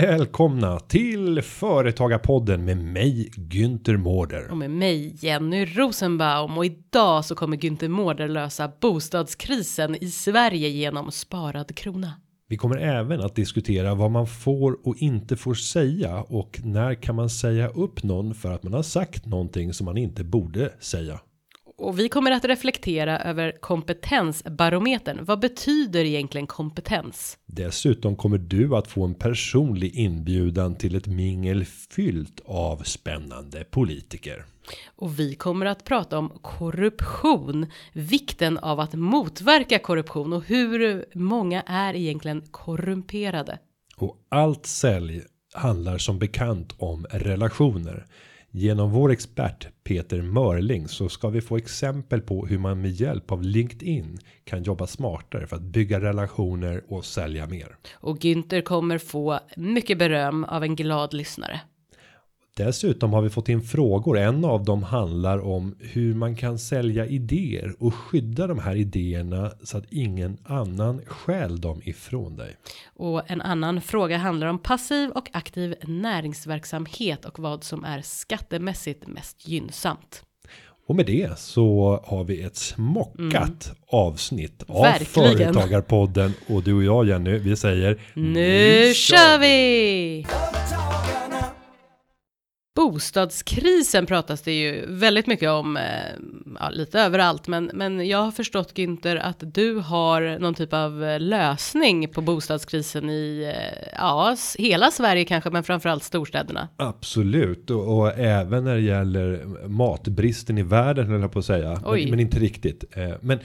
Välkomna till Företagarpodden med mig Günther Mårder. Och med mig Jenny Rosenbaum och idag så kommer Günther Mårder lösa bostadskrisen i Sverige genom sparad krona. Vi kommer även att diskutera vad man får och inte får säga och när kan man säga upp någon för att man har sagt någonting som man inte borde säga. Och vi kommer att reflektera över kompetensbarometern. Vad betyder egentligen kompetens? Dessutom kommer du att få en personlig inbjudan till ett mingel fyllt av spännande politiker. Och vi kommer att prata om korruption, vikten av att motverka korruption och hur många är egentligen korrumperade. Och allt sälj handlar som bekant om relationer. Genom vår expert Peter Mörling så ska vi få exempel på hur man med hjälp av LinkedIn kan jobba smartare för att bygga relationer och sälja mer. Och Günther kommer få mycket beröm av en glad lyssnare. Dessutom har vi fått in frågor. En av dem handlar om hur man kan sälja idéer och skydda de här idéerna så att ingen annan stjäl dem ifrån dig. Och en annan fråga handlar om passiv och aktiv näringsverksamhet och vad som är skattemässigt mest gynnsamt. Och med det så har vi ett smockat avsnitt av Mm. Verkligen. Företagarpodden och du och jag Jenny, vi säger Nu kör vi! Företagarna. Bostadskrisen pratas det ju väldigt mycket om, eh, ja, lite överallt, men, men jag har förstått Günther att du har någon typ av eh, lösning på bostadskrisen i, eh, ja, hela Sverige kanske, men framförallt storstäderna. Absolut och, och även när det gäller matbristen i världen höll jag på att säga. Men, men inte riktigt. Men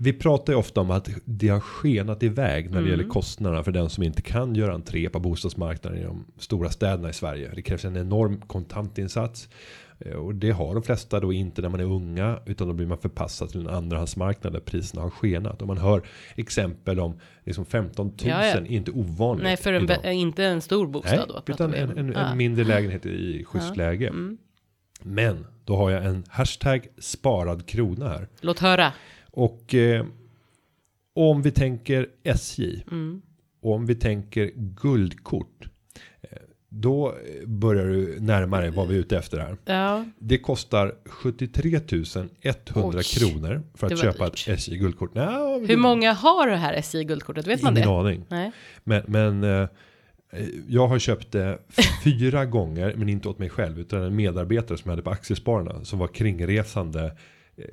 vi pratar ju ofta om att det har skenat iväg när det Mm. gäller kostnaderna för den som inte kan göra entré på bostadsmarknaden i de stora städerna i Sverige. Det krävs en enorm kontantinsats. Eh, Och det har de flesta då inte när man är unga utan då blir man förpassad till en andrahandsmarknad där priserna har skenat. Och man hör exempel om liksom 15 000 Ja, ja. inte ovanligt. Nej, för en, inte en stor bostad Nej, då. utan en, en, en mindre lägenhet i schysst läge. Mm. Men då har jag en hashtag sparad krona här. Låt höra. Och eh, om vi tänker SJ. Mm. Om vi tänker guldkort. eh, Då börjar du närmare vad vi är ute efter här. Ja, Det kostar 73 100 Oj, kronor för att köpa dyrt. ett SJ guldkort. Nå, hur många har det här SJ-guldkortet? Vet man Ingen det? aning. Nej. Men, men eh, jag har köpt det fyra gånger, men inte åt mig själv, utan en medarbetare som jag hade på Aktiespararna som var kringresande. Eh,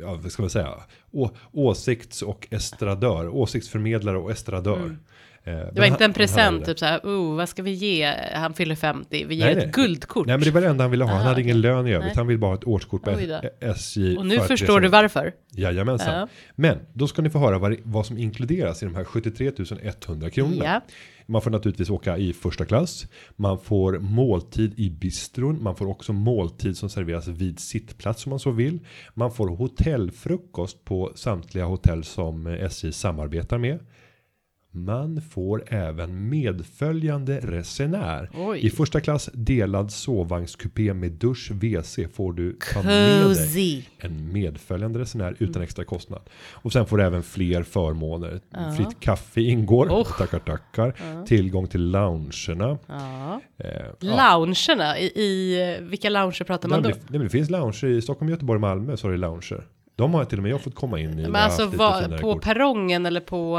ja, vad ska man säga? Å, åsikts och estradör, åsiktsförmedlare och estradör. Mm. Det var inte en present, typ så här, oh, vad ska vi ge? Han fyller 50, vi ger Nej, ett nej. guldkort. Nej men det var det enda han ville ha, han hade ingen lön i övrigt, Nej. han ville bara ha ett årskort på. SJ. Och nu för förstår du varför. Jajamensan. Ja. Men då ska ni få höra vad, vad som inkluderas i de här 73 100 kronorna. Ja. Man får naturligtvis åka i första klass. Man får måltid i bistron. Man får också måltid som serveras vid sittplats om man så vill. Man får hotellfrukost på samtliga hotell som eh, SJ samarbetar med. Man får även medföljande resenär. Oj. I första klass delad sovvagnskupé med dusch, WC får du ta med dig en medföljande resenär utan extra kostnad. Och sen får du även fler förmåner. Ja. Fritt kaffe ingår. Oh. Tackar tackar. Tillgång till loungerna. Ja. Eh. Loungerna, i, i vilka lounger pratar Nej, man men då? det, nej, det finns lounger i Stockholm, Göteborg, Malmö så har det lounger. De har till och med jag fått komma in i. Men alltså finare på kort. perrongen eller på...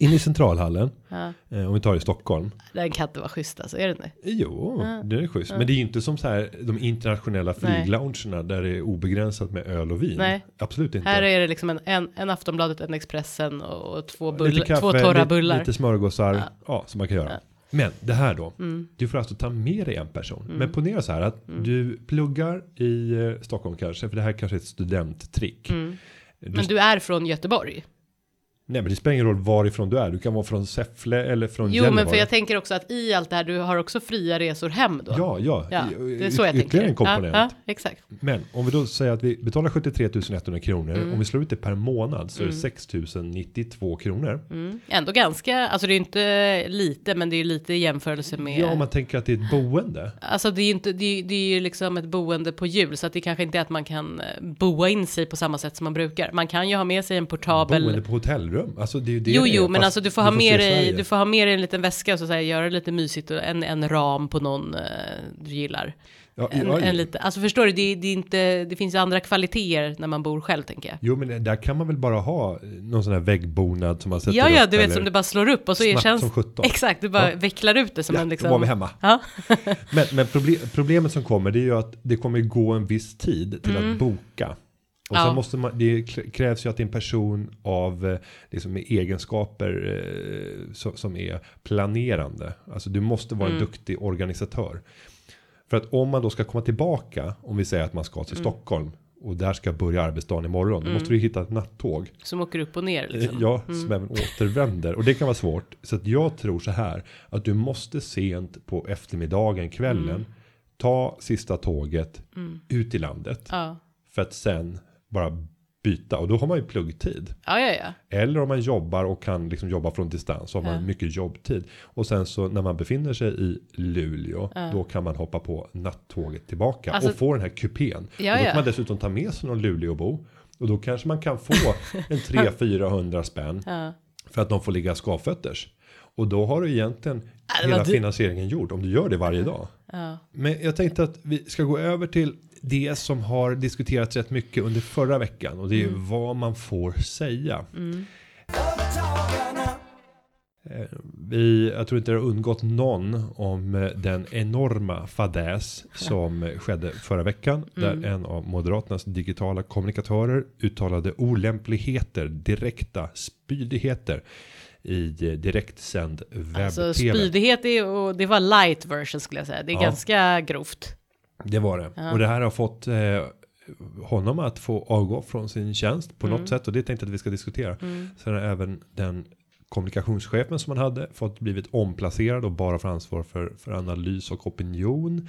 In i centralhallen. Ja, Eh, om vi tar i Stockholm. den kan inte vara schysst alltså, är det inte? Jo, det är schysst. Men det är ju inte som så här de internationella flygloungerna där det är obegränsat med öl och vin. Nej. Absolut inte. Här är det liksom en, en, en Aftonbladet, en Expressen och, och två, Lite bull, kaffe, två torra lite, bullar. lite smörgåsar. Ja. Ja. som man kan göra. Ja. Men det här då. Mm. Du får alltså ta med dig en person. Men ponera så här att du pluggar i eh, Stockholm kanske. För det här kanske är ett studenttrick. Mm. Du, Men du är från Göteborg? Nej men det spelar ingen roll varifrån du är. Du kan vara från Säffle eller från Jo, Gällivare. men för jag tänker också att i allt det här, du har också fria resor hem då. Ja, ja. Ja, det är så jag ytterligare en komponent. Ja, ja, exakt. Men om vi då säger att vi betalar 73 100 kronor. Mm. Om vi slår ut det per månad så är det 6 092 kronor. Mm. Ändå ganska, alltså det är inte lite, men det är lite i jämförelse med. Ja, om man tänker att det är ett boende. Alltså det är ju inte, det är, det är ju liksom ett boende på hjul, så att det kanske inte är att man kan eh, boa in sig på samma sätt som man brukar. Man kan ju ha med sig en portabel. Boende på hotellrum. Alltså det är ju det Jo, är, jo, men alltså du får ha med dig, du får ha med dig en liten väska och så säga göra det lite mysigt och en, en ram på någon eh, du gillar. Ja, En, ja, en lite, alltså förstår du, det, det är inte, det finns andra kvaliteter när man bor själv tänker jag. Jo, men där kan man väl bara ha någon sån här väggbonad som man sätter Ja, ja, upp, du vet som du bara slår upp och så erkänns. som 17. Exakt, du bara Ja. vecklar ut det som Ja, en då liksom. var vi hemma. Ja, Men, men proble- problemet som kommer det är ju att det kommer gå en viss tid till att boka. Och Mm. Ja. sen måste man, det krävs ju att det är en person av eh, liksom med egenskaper eh, som, som är planerande. Alltså du måste vara Mm. en duktig organisatör. För att om man då ska komma tillbaka, om vi säger att man ska till Mm. Stockholm och där ska börja arbetsdagen imorgon, då måste du hitta ett nattåg. som åker upp och ner Eh, liksom. Ja, som även återvänder. Och det kan vara svårt. Så att jag tror så här. Att du måste sent på eftermiddagen, kvällen. Ta sista tåget ut i landet. Ja, För att sen bara byta. Och då har man ju pluggtid. ja, ja. ja. Eller om man jobbar och kan liksom jobba från distans. Så har man mycket jobbtid. Och sen så när man befinner sig i Luleå. Då kan man hoppa på nattåget tillbaka. Alltså- och få den här kupén. Och då kan man dessutom ta med sig någon Luleåbo. Och då kanske man kan få en 300-400 spänn. För att de får ligga skavfötters. Och då har du egentligen hela dy- finansieringen gjord. Om du gör det varje dag. Men jag tänkte att vi ska gå över till det som har diskuterats rätt mycket under förra veckan. Och det är ju Mm. vad man får säga. Företagarna. Eh, Vi, jag tror inte det har undgått någon om eh, den enorma fadäs som skedde förra veckan. Mm. Där en av Moderaternas digitala kommunikatörer uttalade olämpligheter, direkta spydigheter i eh, direktsänd webb-tv. Alltså spydighet är, och det var light version skulle jag säga. Det är Ja. ganska grovt. Det var det. Och det här har fått eh, honom att få avgå från sin tjänst på Mm. något sätt. Och det tänkte jag att vi ska diskutera. Sen har även den kommunikationschefen som han hade fått blivit omplacerad och bara får ansvar för, för analys och opinion.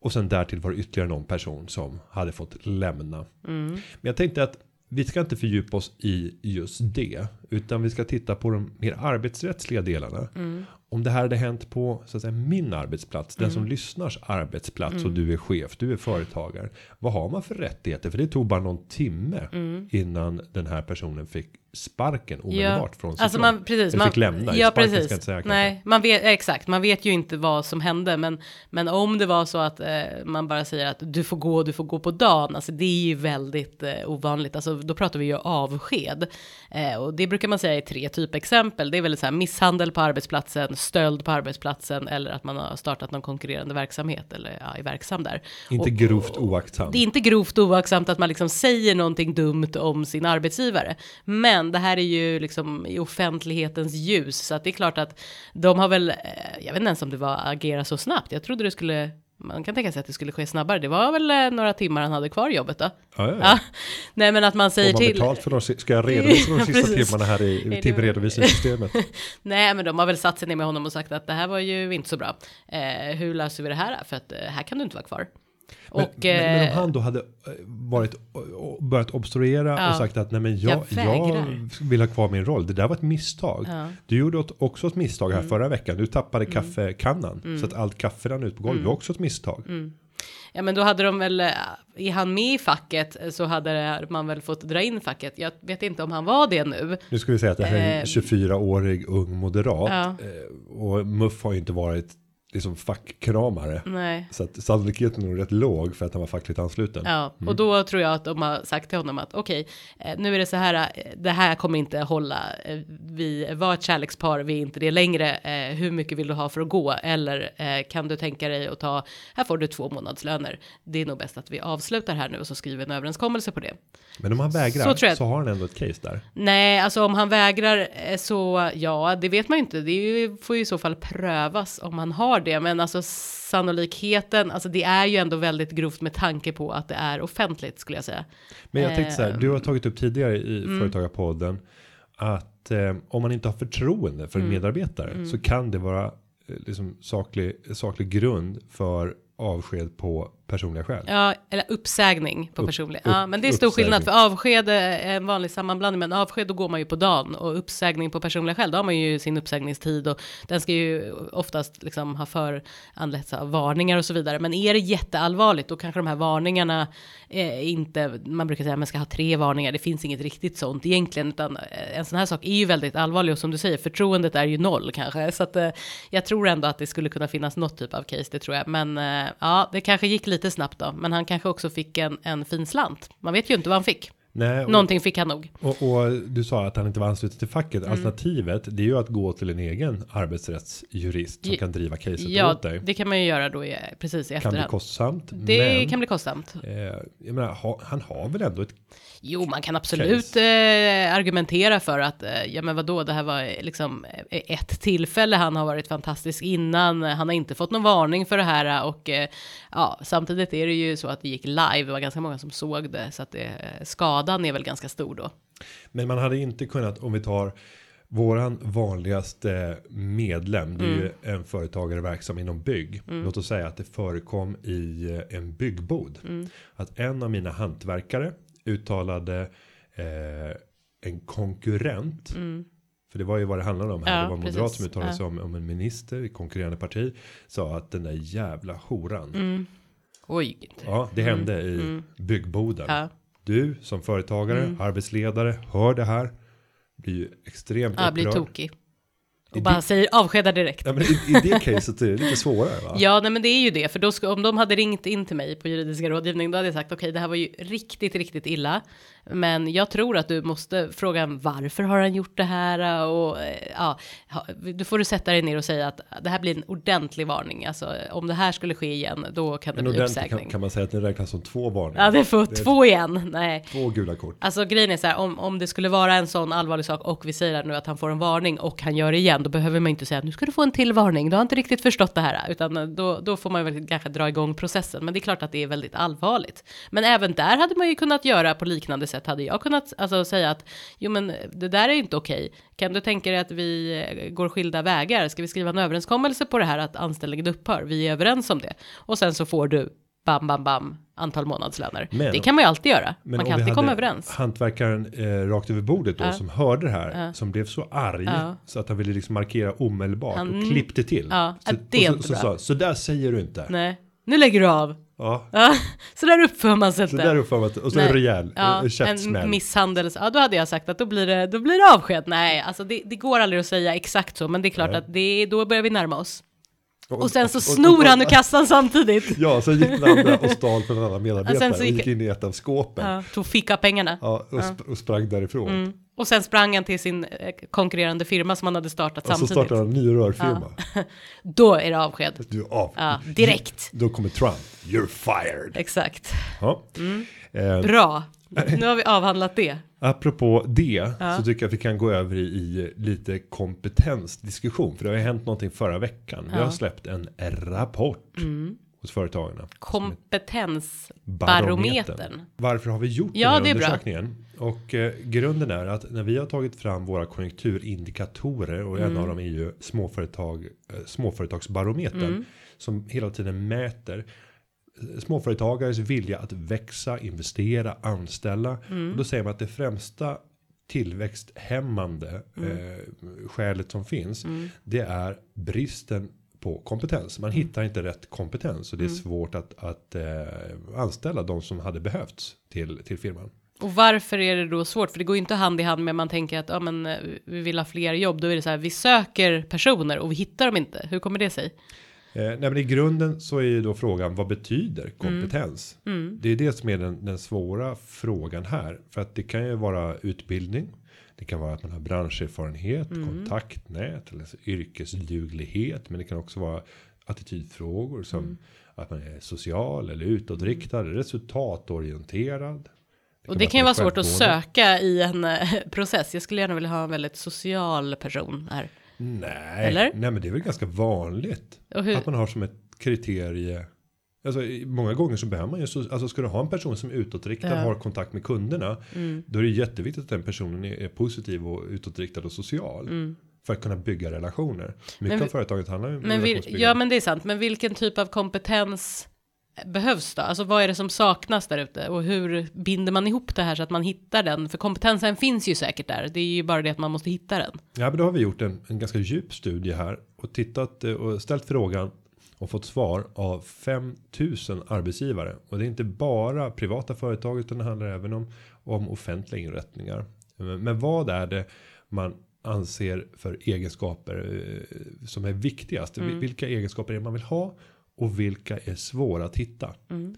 Och sen därtill var det ytterligare någon person som hade fått lämna. Mm. Men jag tänkte att vi ska inte fördjupa oss i just det. Utan vi ska titta på de mer arbetsrättsliga delarna. Mm. Om det här hade hänt på så att säga, min arbetsplats. Den som lyssnars arbetsplats. Och du är chef, du är företagare. Vad har man för rättigheter? För det tog bara någon timme. Innan den här personen fick sparken omedelbart från sitt alltså man, precis, man, fick lämna. Ja, Sparken precis. ska säga kanske. Nej, man vet exakt. Man vet ju inte vad som hände, men men om det var så att eh, man bara säger att du får gå, du får gå på dagen. Alltså det är ju väldigt eh, ovanligt. Alltså då pratar vi ju avsked eh, och det brukar man säga i tre typexempel. Det är väl så här misshandel på arbetsplatsen, stöld på arbetsplatsen eller att man har startat någon konkurrerande verksamhet eller ja, är verksam där. Inte Och- grovt oaktsam. det är inte grovt oaktsamt att man liksom säger någonting dumt om sin arbetsgivare. Men det här är ju liksom i offentlighetens ljus. Så att det är klart att de har väl, eh, jag vet inte ens om det var agera så snabbt. Jag trodde det skulle, man kan tänka sig att det skulle ske snabbare. Det var väl eh, några timmar han hade kvar jobbet då. Ja, ja, ja. Nej men att man säger man till. betalt för de, ska jag redovisa de sista timmarna här i timredovisningssystemet? Nej men de har väl satt sig ner med honom och sagt att det här var ju inte så bra. Eh, hur löser vi det här? För att eh, här kan du inte vara kvar. Men, och, men, men om eh, han då hade eh, varit, och börjat obstruera Ja. och sagt att nej men jag, Jag jag, vill ha kvar min roll. Det där var ett misstag. Ja. Du gjorde också ett misstag Mm. här förra veckan. Du tappade kaffekannan. Så att allt kaffe rann ut på golvet. Det var också ett misstag. Mm. Ja men då hade de väl, eh, är han med i facket eh, så hade man väl fått dra in facket. Jag vet inte om han var det nu. Nu ska vi säga att det här är en Eh. 24-årig ung moderat. Ja. Eh, Och Muff har ju inte varit liksom fackkramare. Nej. Så att sannolikheten är nog rätt låg för att han var fackligt ansluten. Ja, och då tror jag att de har sagt till honom att okej, eh, nu är det så här, eh, det här kommer inte hålla. Eh, Vi var ett kärlekspar, vi är inte det längre. Hur mycket vill du ha för att gå? Eller kan du tänka dig att ta, här får du två månadslöner. Det är nog bäst att vi avslutar här nu och så skriver en överenskommelse på det. Men om han vägrar Så så, jag- har han ändå ett case där. Nej, alltså om han vägrar så ja, det vet man ju inte. Det ju, får ju i så fall prövas om han har det. Men alltså sannolikheten, alltså det är ju ändå väldigt grovt med tanke på att det är offentligt skulle jag säga. Men jag tänkte så här, Ehm. du har tagit upp tidigare i Företagarpodden att eh, om man inte har förtroende för en medarbetare så kan det vara eh, liksom saklig, saklig grund för avsked på personliga skäl. Ja, eller uppsägning på Upp- personlig. upp- Ja, men det är stor uppsägning. skillnad för avsked är en vanlig sammanblandning, men avsked då går man ju på dagen och uppsägning på personliga skäl, då har man ju sin uppsägningstid och den ska ju oftast liksom ha föranletts av varningar och så vidare. Men är det jätteallvarligt, då kanske de här varningarna inte, man brukar säga att man ska ha tre varningar, det finns inget riktigt sånt egentligen, utan eh, en sån här sak är ju väldigt allvarlig och som du säger, förtroendet är ju noll kanske, så att eh, jag tror ändå att det skulle kunna finnas något typ av case, det tror jag, men eh, ja, det kanske gick lite lite snabbt då, men han kanske också fick en, en fin slant. Man vet ju inte vad han fick. Nej, och, Någonting fick han nog. och, och du sa att han inte var ansluten till facket. Mm. Alternativet det är ju att gå till en egen arbetsrättsjurist som Ja, kan driva caset Ja, åt dig. det kan man ju göra då i, precis i kan bli efterhand. kostsamt. Det men, kan bli kostsamt. eh, jag menar, ha, han har väl ändå ett Jo, man kan absolut eh, argumentera för att, eh, ja men vadå, det här var eh, liksom eh, ett tillfälle, han har varit fantastisk innan, han har inte fått någon varning för det här och eh, ja, samtidigt är det ju så att det gick live, det var ganska många som såg det, så att det, eh, skadan är väl ganska stor då. Men man hade inte kunnat om vi tar våran vanligaste medlem. Det är ju en företagare verksam inom bygg. Låt oss säga att det förekom i eh, en byggbod. Att en av mina hantverkare uttalade eh, en konkurrent. För det var ju vad det handlade om här. Ja, det var en moderat precis. som uttalade Ja. sig om, om en minister i konkurrerande parti. Sa att den där jävla horan. Oj. Ja, det hände i byggboden. Ja. Du som företagare, arbetsledare, hör det här. Blir ju extremt Ja, blir upprörd. tokig. I Och bara det- säger avskeda direkt. Ja, men i, i det caset är det lite svårare va? Ja, nej, men det är ju det, för då ska, om de hade ringt in till mig på juridiska rådgivning, då hade jag sagt okej, det här var ju riktigt, riktigt illa, men jag tror att du måste fråga varför har han gjort det här och eh, ja, då får du sätta dig ner och säga att det här blir en ordentlig varning, alltså om det här skulle ske igen, då kan det Men bli uppsägning. kan, kan man säga att det räknas som två varningar. Ja, det får Det två igen, nej. Två gula kort. Alltså grejen är så här, om, om det skulle vara en sån allvarlig sak och vi säger nu att han får en varning och han gör det igen, då behöver man inte säga nu ska du få en till varning, du har inte riktigt förstått det här, utan då, då får man väl kanske dra igång processen. Men det är klart att det är väldigt allvarligt. Men även där hade man ju kunnat göra på liknande sätt, hade jag kunnat alltså, säga att jo men det där är inte okej. Kan du tänka dig att vi går skilda vägar? Ska vi skriva en överenskommelse på det här att anställningen upphör? Vi är överens om det. Och sen så får du bam, bam, bam, antal månadslöner. Men- det kan man ju alltid göra. Man kan alltid komma överens. Hantverkaren eh, rakt över bordet då Ja. som hörde det här. Ja. Som blev så arg. Ja. Så att han ville liksom markera omedelbart Han- och klippte till. Ja, så, det är och inte så, så, bra. sa, så där säger du inte. Nej, nu lägger du av. Ja, Ja, så där uppför man sig så inte. där uppför man Och så Nej. en rejäl Ja, ja, käftsmäll. en misshandel, ja då hade jag sagt att då blir det, då blir det avsked. Nej, alltså det, det går aldrig att säga exakt så, men det är klart Nej. att det, då börjar vi närma oss. Och sen så snor han ur kassan samtidigt. Ja, sen gick den andra och stal från en annan medarbetare. Och så och gick- gick in i ett av skåpen. Ja. Ja, tog ficka-pengarna. och, sp- och sprang därifrån. Mm. Och sen sprang han till sin eh, konkurrerande firma som han hade startat Och så samtidigt. startade han en ny rörfirma. Då är det avsked. Du är av. Ja, direkt. Då kommer Trump. You're fired. Exakt. Ja. Mm. Eh, Bra. Nu har vi avhandlat det. apropå det så tycker jag att vi kan gå över i, i lite kompetensdiskussion. För det har ju hänt någonting förra veckan. Vi har släppt en rapport Mm. hos företagarna. Kompetensbarometern. Varför har vi gjort Ja, den det här undersökningen? Och eh, grunden är att när vi har tagit fram våra konjunkturindikatorer och Mm. en av dem är ju småföretag, eh, småföretagsbarometern Mm. som hela tiden mäter eh, småföretagares vilja att växa, investera, anställa. Mm. Och då säger man att det främsta tillväxthämmande Mm. eh, skälet som finns det är bristen på kompetens. Man hittar inte rätt kompetens och det är Mm. svårt att, att eh, anställa de som hade behövts till, till firman. Och varför är det då svårt? För det går ju inte hand i hand med man tänker att ja, men, eh, vi vill ha fler jobb. Då är det så här, vi söker personer och vi hittar dem inte. Hur kommer det sig? Eh, nej men i grunden så är ju då frågan vad betyder kompetens? Det är det som är den, den svåra frågan här. För att det kan ju vara utbildning. Det kan vara att man har branscherfarenhet, kontaktnät eller så yrkesduglighet. Men det kan också vara attitydfrågor som att man är social eller utåtriktad, resultatorienterad. Och det kan ju vara svårt att söka i en eh, process. Jag skulle gärna vilja ha en väldigt social person här. Nej, Eller? nej men det är väl ganska vanligt. Att man har som ett kriterie Alltså många gånger så behöver man ju, så, alltså ska du ha en person som är utåtriktad, Ja. har kontakt med kunderna. Mm. Då är det jätteviktigt att den personen är, är positiv och utåtriktad och social. För att kunna bygga relationer. Mycket Mm. Men av företaget handlar ju om Men vil, ja men det är sant, men vilken typ av kompetens behövs då? Alltså vad är det som saknas där ute och hur binder man ihop det här så att man hittar den? För kompetensen finns ju säkert där, det är ju bara det att man måste hitta den. Ja, men då har vi gjort en, en ganska djup studie här och tittat eh, och ställt frågan och fått svar av 5000 arbetsgivare och det är inte bara privata företag utan det handlar även om om offentliga inrättningar. Men- vad är det man anser för egenskaper eh, som är viktigast? Mm. Vilka egenskaper är man vill ha och vilka är svåra att hitta? Mm.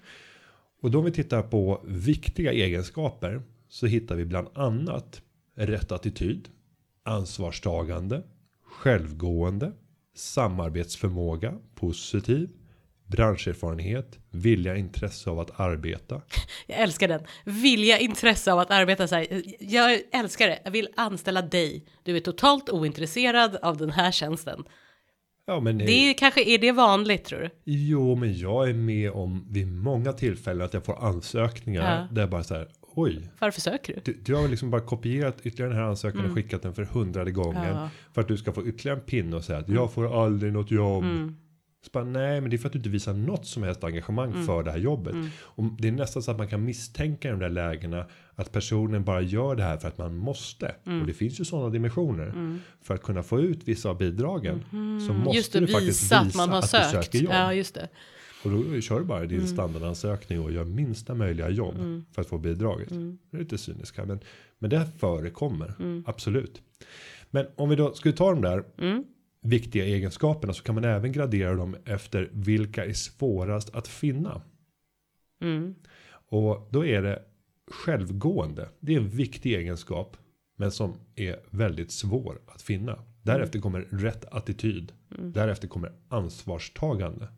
Och då om vi tittar på viktiga egenskaper så hittar vi bland annat rätt attityd, ansvarstagande, självgående, samarbetsförmåga, positiv, branscherfarenhet, vilja, intresse av att arbeta. Jag älskar den. Vilja, intresse av att arbeta så här. Jag älskar det. Jag vill anställa dig. Du är totalt ointresserad av den här tjänsten. Ja, men Det är kanske, är det vanligt tror du? jo, men jag är med om vid många tillfällen att jag får ansökningar Ja. där jag bara så här, oj, Varför söker du? Du, du har liksom bara kopierat ytterligare den här ansökan och skickat den för hundrade gången. Mm. Ja. För att du ska få ytterligare en pinne och säga att jag får aldrig något jobb. Mm. Så bara, nej men det är för att du inte visar något som helst engagemang Mm. för det här jobbet. Och det är nästan så att man kan misstänka i de där lägena att personen bara gör det här för att man måste. Mm. Och det finns ju sådana dimensioner. För att kunna få ut vissa av bidragen så måste Mm. Just det, du faktiskt visa att man har att sökt. du söker jobb. Ja, just det. Och då kör du bara Mm. din standardansökning och gör minsta möjliga jobb för att få bidraget. Mm. Det är lite cyniska men, men det förekommer, Mm. absolut. Men om vi då skulle ta de där Mm. Viktiga egenskaperna så kan man även gradera dem efter vilka är svårast att finna. Mm. Och då är det självgående. Det är en viktig egenskap men som är väldigt svår att finna. Därefter kommer rätt attityd. Därefter kommer ansvarstagande.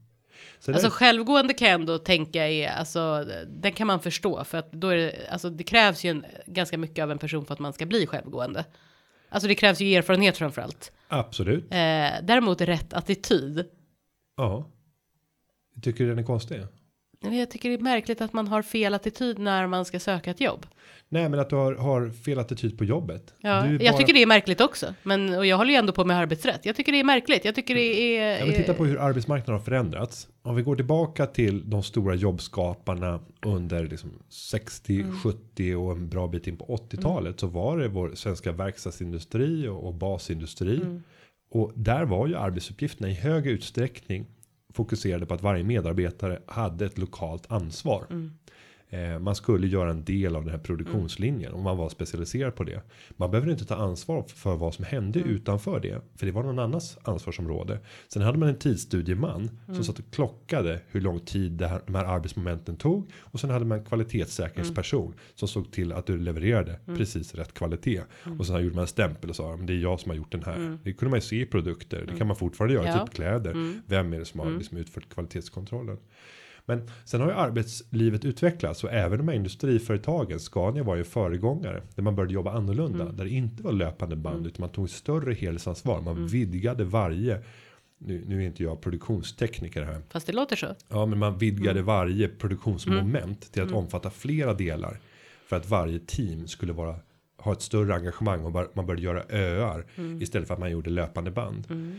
Så Alltså det- självgående kan jag ändå tänka är, alltså den kan man förstå för att då är det, alltså det krävs ju en, ganska mycket av en person för att man ska bli självgående. Alltså det krävs ju erfarenhet framförallt. Absolut. Eh, däremot rätt attityd. Ja. Tycker du den är konstig? Jag tycker det är märkligt att man har fel attityd när man ska söka ett jobb. Nej, men att du har, har fel attityd på jobbet. Ja, är jag bara- tycker det är märkligt också. Men, och jag håller ju ändå på med arbetsrätt. Jag tycker det är märkligt. Jag tycker det är... Ja, men titta på hur arbetsmarknaden har förändrats. Om vi går tillbaka till de stora jobbskaparna under liksom 60, Mm. 70 och en bra bit in på 80-talet så var det vår svenska verkstadsindustri och, och basindustri. Mm. Och där var ju arbetsuppgifterna i hög utsträckning fokuserade på att varje medarbetare hade ett lokalt ansvar. Mm. Eh, man skulle göra en del av den här produktionslinjen om man var specialiserad på det. Man behöver inte ta ansvar för vad som hände Mm. utanför det. För det var någon annans ansvarsområde. Sen hade man en tidsstudieman Mm. som satt och klockade hur lång tid det här, de här arbetsmomenten tog. Och sen hade man en kvalitetssäkringsperson Mm. som såg till att du levererade precis rätt kvalitet. Mm. Och sen gjorde man en stämpel och sa det är jag som har gjort den här. Det kunde man ju se i produkter. Det kan man fortfarande göra, Ja. typ kläder. Vem är det som har liksom utfört kvalitetskontrollen? Men sen har ju arbetslivet utvecklats och även de här industriföretagen, Scania var ju föregångare där man började jobba annorlunda. Där det inte var löpande band utan man tog större helhetsansvar. Man vidgade varje, nu, nu är inte jag produktionstekniker här. Fast det låter så. Ja men man vidgade varje produktionsmoment till att omfatta flera delar. För att varje team skulle vara ha ett större engagemang och man började göra öar istället för att man gjorde löpande band.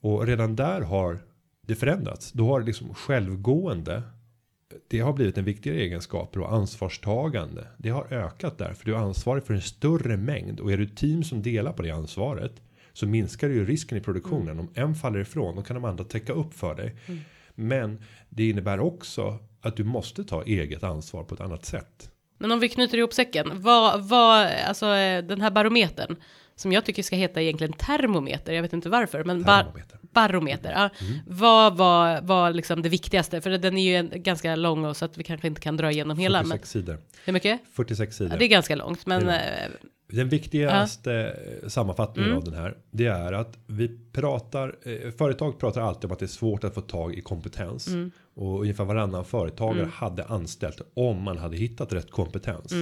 Och redan där har det förändrats. Då har det liksom självgående. Det har blivit en viktigare egenskap och ansvarstagande. Det har ökat där för du är ansvarig för en större mängd och är du ett team som delar på det ansvaret så minskar det ju risken i produktionen. Om en faller ifrån då kan de andra täcka upp för dig. Men det innebär också att du måste ta eget ansvar på ett annat sätt. Men om vi knyter ihop säcken. Vad, vad, alltså eh, den här barometern. Som jag tycker ska heta egentligen termometer. Jag vet inte varför. Men bar, Termometer. barometer. Ja. Vad var, var liksom det viktigaste? För den är ju ganska lång och så att vi kanske inte kan dra igenom hela. Men 46 sidor. hur mycket? 46 sidor. Ja, det är ganska långt. Men Det eh, Den viktigaste eh, sammanfattningen Mm. av den här. Det är att vi pratar. Eh, företag pratar alltid om att det är svårt att få tag i kompetens. Mm. Och ungefär varannan företagare hade anställt om man hade hittat rätt kompetens.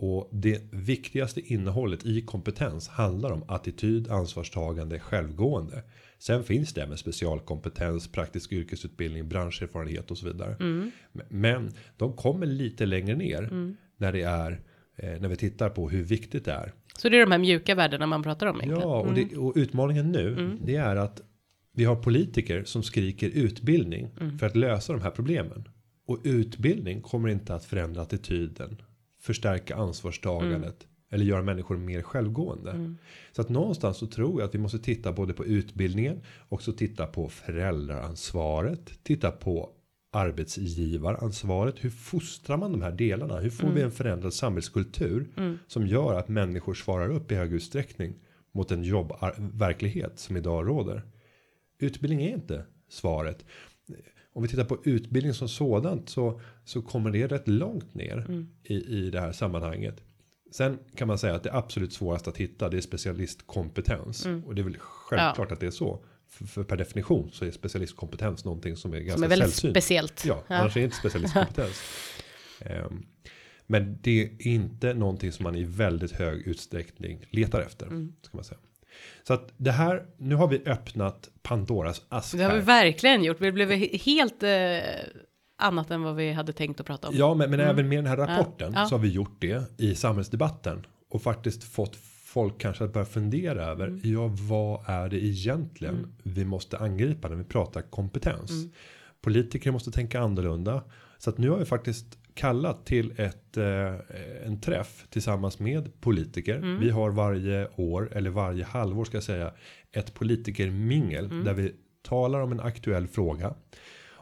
Mm. Och det viktigaste innehållet i kompetens handlar om attityd, ansvarstagande, självgående. Sen finns det med specialkompetens, praktisk yrkesutbildning, branscherfarenhet och så vidare. Men de kommer lite längre ner när det är eh, när vi tittar på hur viktigt det är. Så det är de här mjuka värdena man pratar om egentligen. Ja, och, det, och utmaningen nu Mm. det är att vi har politiker som skriker utbildning Mm. för att lösa de här problemen. Och utbildning kommer inte att förändra attityden, förstärka ansvarstagandet Mm. eller göra människor mer självgående. Så att någonstans så tror jag att vi måste titta både på utbildningen och så titta på föräldraransvaret, titta på arbetsgivaransvaret. Hur fostrar man de här delarna? Hur får vi en förändrad samhällskultur som gör att människor svarar upp i hög utsträckning mot en jobbverklighet som idag råder? Utbildning är inte svaret. Om vi tittar på utbildning som sådant så så kommer det rätt långt ner i i det här sammanhanget. Sen kan man säga att det absolut svåraste att hitta det är specialistkompetens och det är väl självklart att det är så. För, för per definition så är specialistkompetens någonting som är ganska Som är väldigt sällsynt. speciellt. Ja, annars är det inte specialistkompetens. Ehm, men det är inte någonting som man i väldigt hög utsträckning letar efter. Mm. Ska man säga. Så att det här, nu har vi öppnat Pandoras ask Det har vi verkligen gjort. Vi blev he- helt eh, annat än vad vi hade tänkt att prata om. Ja, men, men även med den här rapporten Mm. Ja. så har vi gjort det i samhällsdebatten och faktiskt fått folk kanske att börja fundera över. Mm. Ja, vad är det egentligen vi måste angripa när vi pratar kompetens? Politiker måste tänka annorlunda så att nu har vi faktiskt kallat till ett eh, en träff tillsammans med politiker. Vi har varje år eller varje halvår ska jag säga ett politikermingel där vi talar om en aktuell fråga.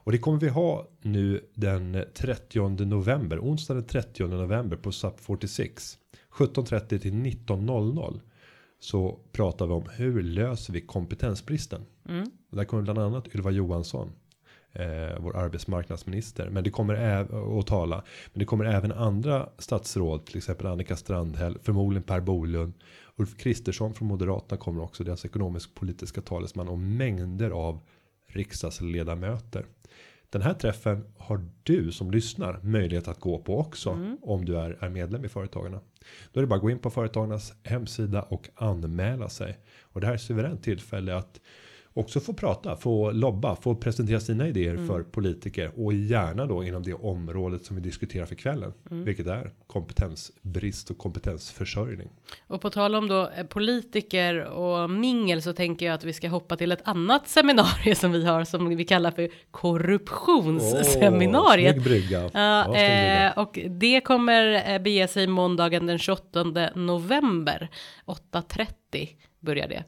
Och det kommer vi ha nu den 30 november, onsdag den 30 november på SAP 46. 17.30 till 19.00. Så pratar vi om hur löser vi kompetensbristen. Och där kommer bland annat Ylva Johansson. Eh, vår arbetsmarknadsminister. Men det kommer att tala. Men det kommer även andra statsråd. Till exempel Annika Strandhäll. Förmodligen Per Bolund. Ulf Kristersson från Moderaterna kommer också. Deras ekonomisk politiska talesman. Och mängder av riksdagsledamöter. Den här träffen har du som lyssnar möjlighet att gå på också om du är, är medlem i Företagarna. Då är det bara att gå in på Företagarnas hemsida och anmäla sig. Och det här är ett suveränt tillfälle att också få prata, få lobba, få presentera sina idéer för politiker och gärna då inom det området som vi diskuterar för kvällen, vilket är kompetensbrist och kompetensförsörjning. Och på tal om då eh, politiker och mingel så tänker jag att vi ska hoppa till ett annat seminarium som vi har som vi kallar för korruptionsseminariet. snygg brygga. Ja, Ja, eh, och det kommer eh, bege sig måndagen den 28 november 8.30 börjar det.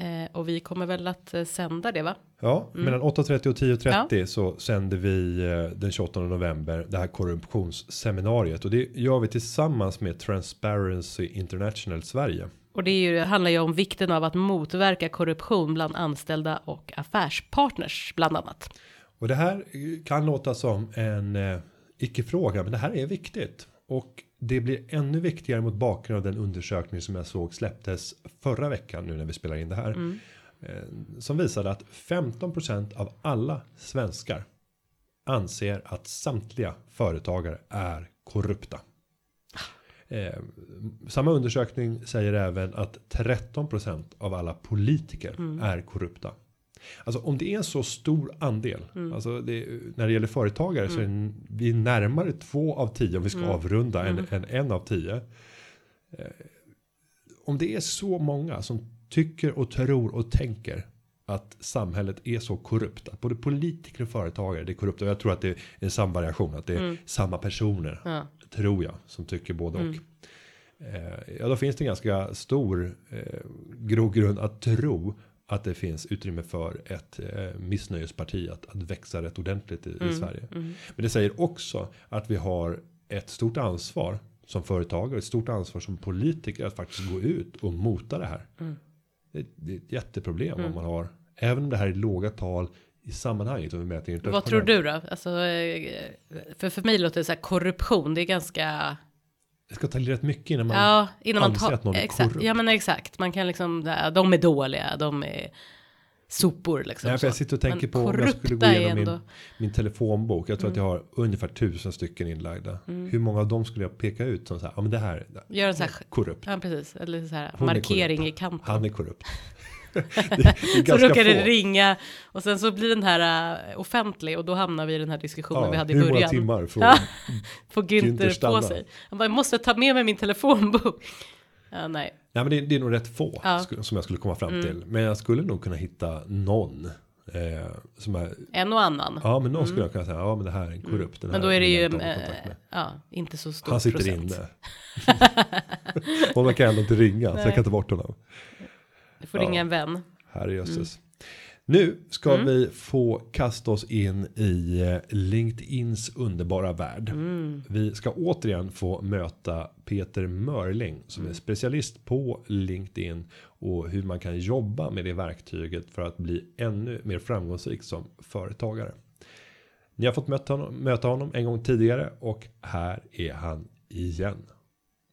Eh, och vi kommer väl att eh, sända det va? Ja, mellan 8.30 och 10.30 så sänder vi eh, den 28 november det här korruptionsseminariet och det gör vi tillsammans med Transparency International Sverige. Och det är ju, handlar ju om vikten av att motverka korruption bland anställda och affärspartners bland annat. Och det här kan låta som en eh, icke-fråga, men det här är viktigt. Och det blir ännu viktigare mot bakgrund av den undersökning som jag såg släpptes förra veckan nu när vi spelar in det här. Eh, som visade att 15% av alla svenskar anser att samtliga företagare är korrupta. Eh, samma undersökning säger även att 13% av alla politiker är korrupta. Alltså om det är en så stor andel, alltså det, när det gäller företagare så är det, vi är närmare två av tio om vi ska avrunda än, än en av tio. Eh, om det är så många som tycker och tror och tänker att samhället är så korrupt att både politiker och företagare det är korrupta. Och jag tror att det är en samvariation att det är samma personer Ja. tror jag som tycker både och. Eh, ja, då finns det en ganska stor eh, grogrund att tro att det finns utrymme för ett eh, missnöjesparti att, att växa rätt ordentligt i, i Sverige. Men det säger också att vi har ett stort ansvar som företagare, ett stort ansvar som politiker att faktiskt gå ut och mota det här. Det, det är ett jätteproblem om man har, även om det här är låga tal i sammanhanget om vi mäter Vad tror du då? Alltså, eh, för, för mig låter det så här korruption, det är ganska Det ska ta rätt mycket innan man Ja, innan man anser tar, att någon är korrupt. ja men exakt, man kan liksom, de är dåliga, de är sopor liksom. Nej, för jag så. sitter och tänker Men på om jag skulle gå igenom min, ändå- min telefonbok. Jag tror att jag har ungefär tusen stycken inlagda. Hur många av dem skulle jag peka ut som så här, ja men det här Gör en sån här, korrupt. ja precis, eller så här Hon markering i kanten. Han är korrupt. så råkar det ringa och sen så blir den här äh, offentlig och då hamnar vi i den här diskussionen vi hade i hur många början. timmar får Ja. Får Günther Günther på sig. Han bara, jag måste ta med mig min telefonbok. Ja, nej. Nej men det, det är nog rätt få Ja. Mm. som jag skulle komma fram till. Men jag skulle nog kunna hitta någon. Eh, som är, En och annan. ja men någon skulle jag kunna säga, ja men det här är en korrupt. Mm. Men då är det ju med. ja, inte så stor Han sitter procent. inne. Kan jag ändå inte ringa så jag Nej. kan ta bort honom. Du får Ja. ringa en vän. Herrejösses. Nu ska Mm. vi få kasta oss in i eh, LinkedIns underbara värld. Mm. Vi ska återigen få möta Peter Mörling som Mm. är specialist på LinkedIn och hur man kan jobba med det verktyget för att bli ännu mer framgångsrik som företagare. Ni har fått möta honom, möta honom en gång tidigare och här är han igen.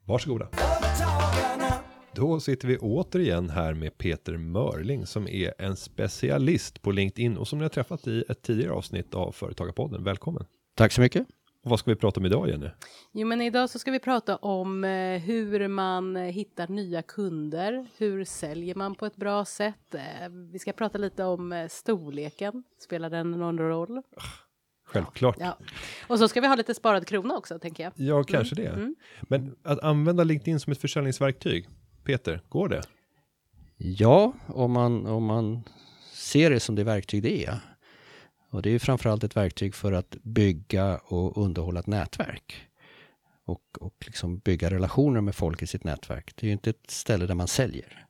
Varsågoda. Då sitter vi återigen här med Peter Mörling som är en specialist på LinkedIn och som ni har träffat i ett tidigare avsnitt av Företagarpodden. Välkommen. Tack så mycket. Och vad ska vi prata om idag Jenny? Jo, men idag så ska vi prata om eh, hur man eh, hittar nya kunder. Hur säljer man på ett bra sätt? Eh, vi ska prata lite om storleken. Spelar den någon roll? Självklart. Ja, Ja. Och så ska vi ha lite sparad krona också, tänker jag. kanske det. mm. Men att använda LinkedIn som ett försäljningsverktyg. Peter, går det? Ja, om man, om man ser det som det verktyg det är. Och det är ju framförallt ett verktyg för att bygga och underhålla ett nätverk. Och, och liksom bygga relationer med folk i sitt nätverk. Det är ju inte ett ställe där man säljer.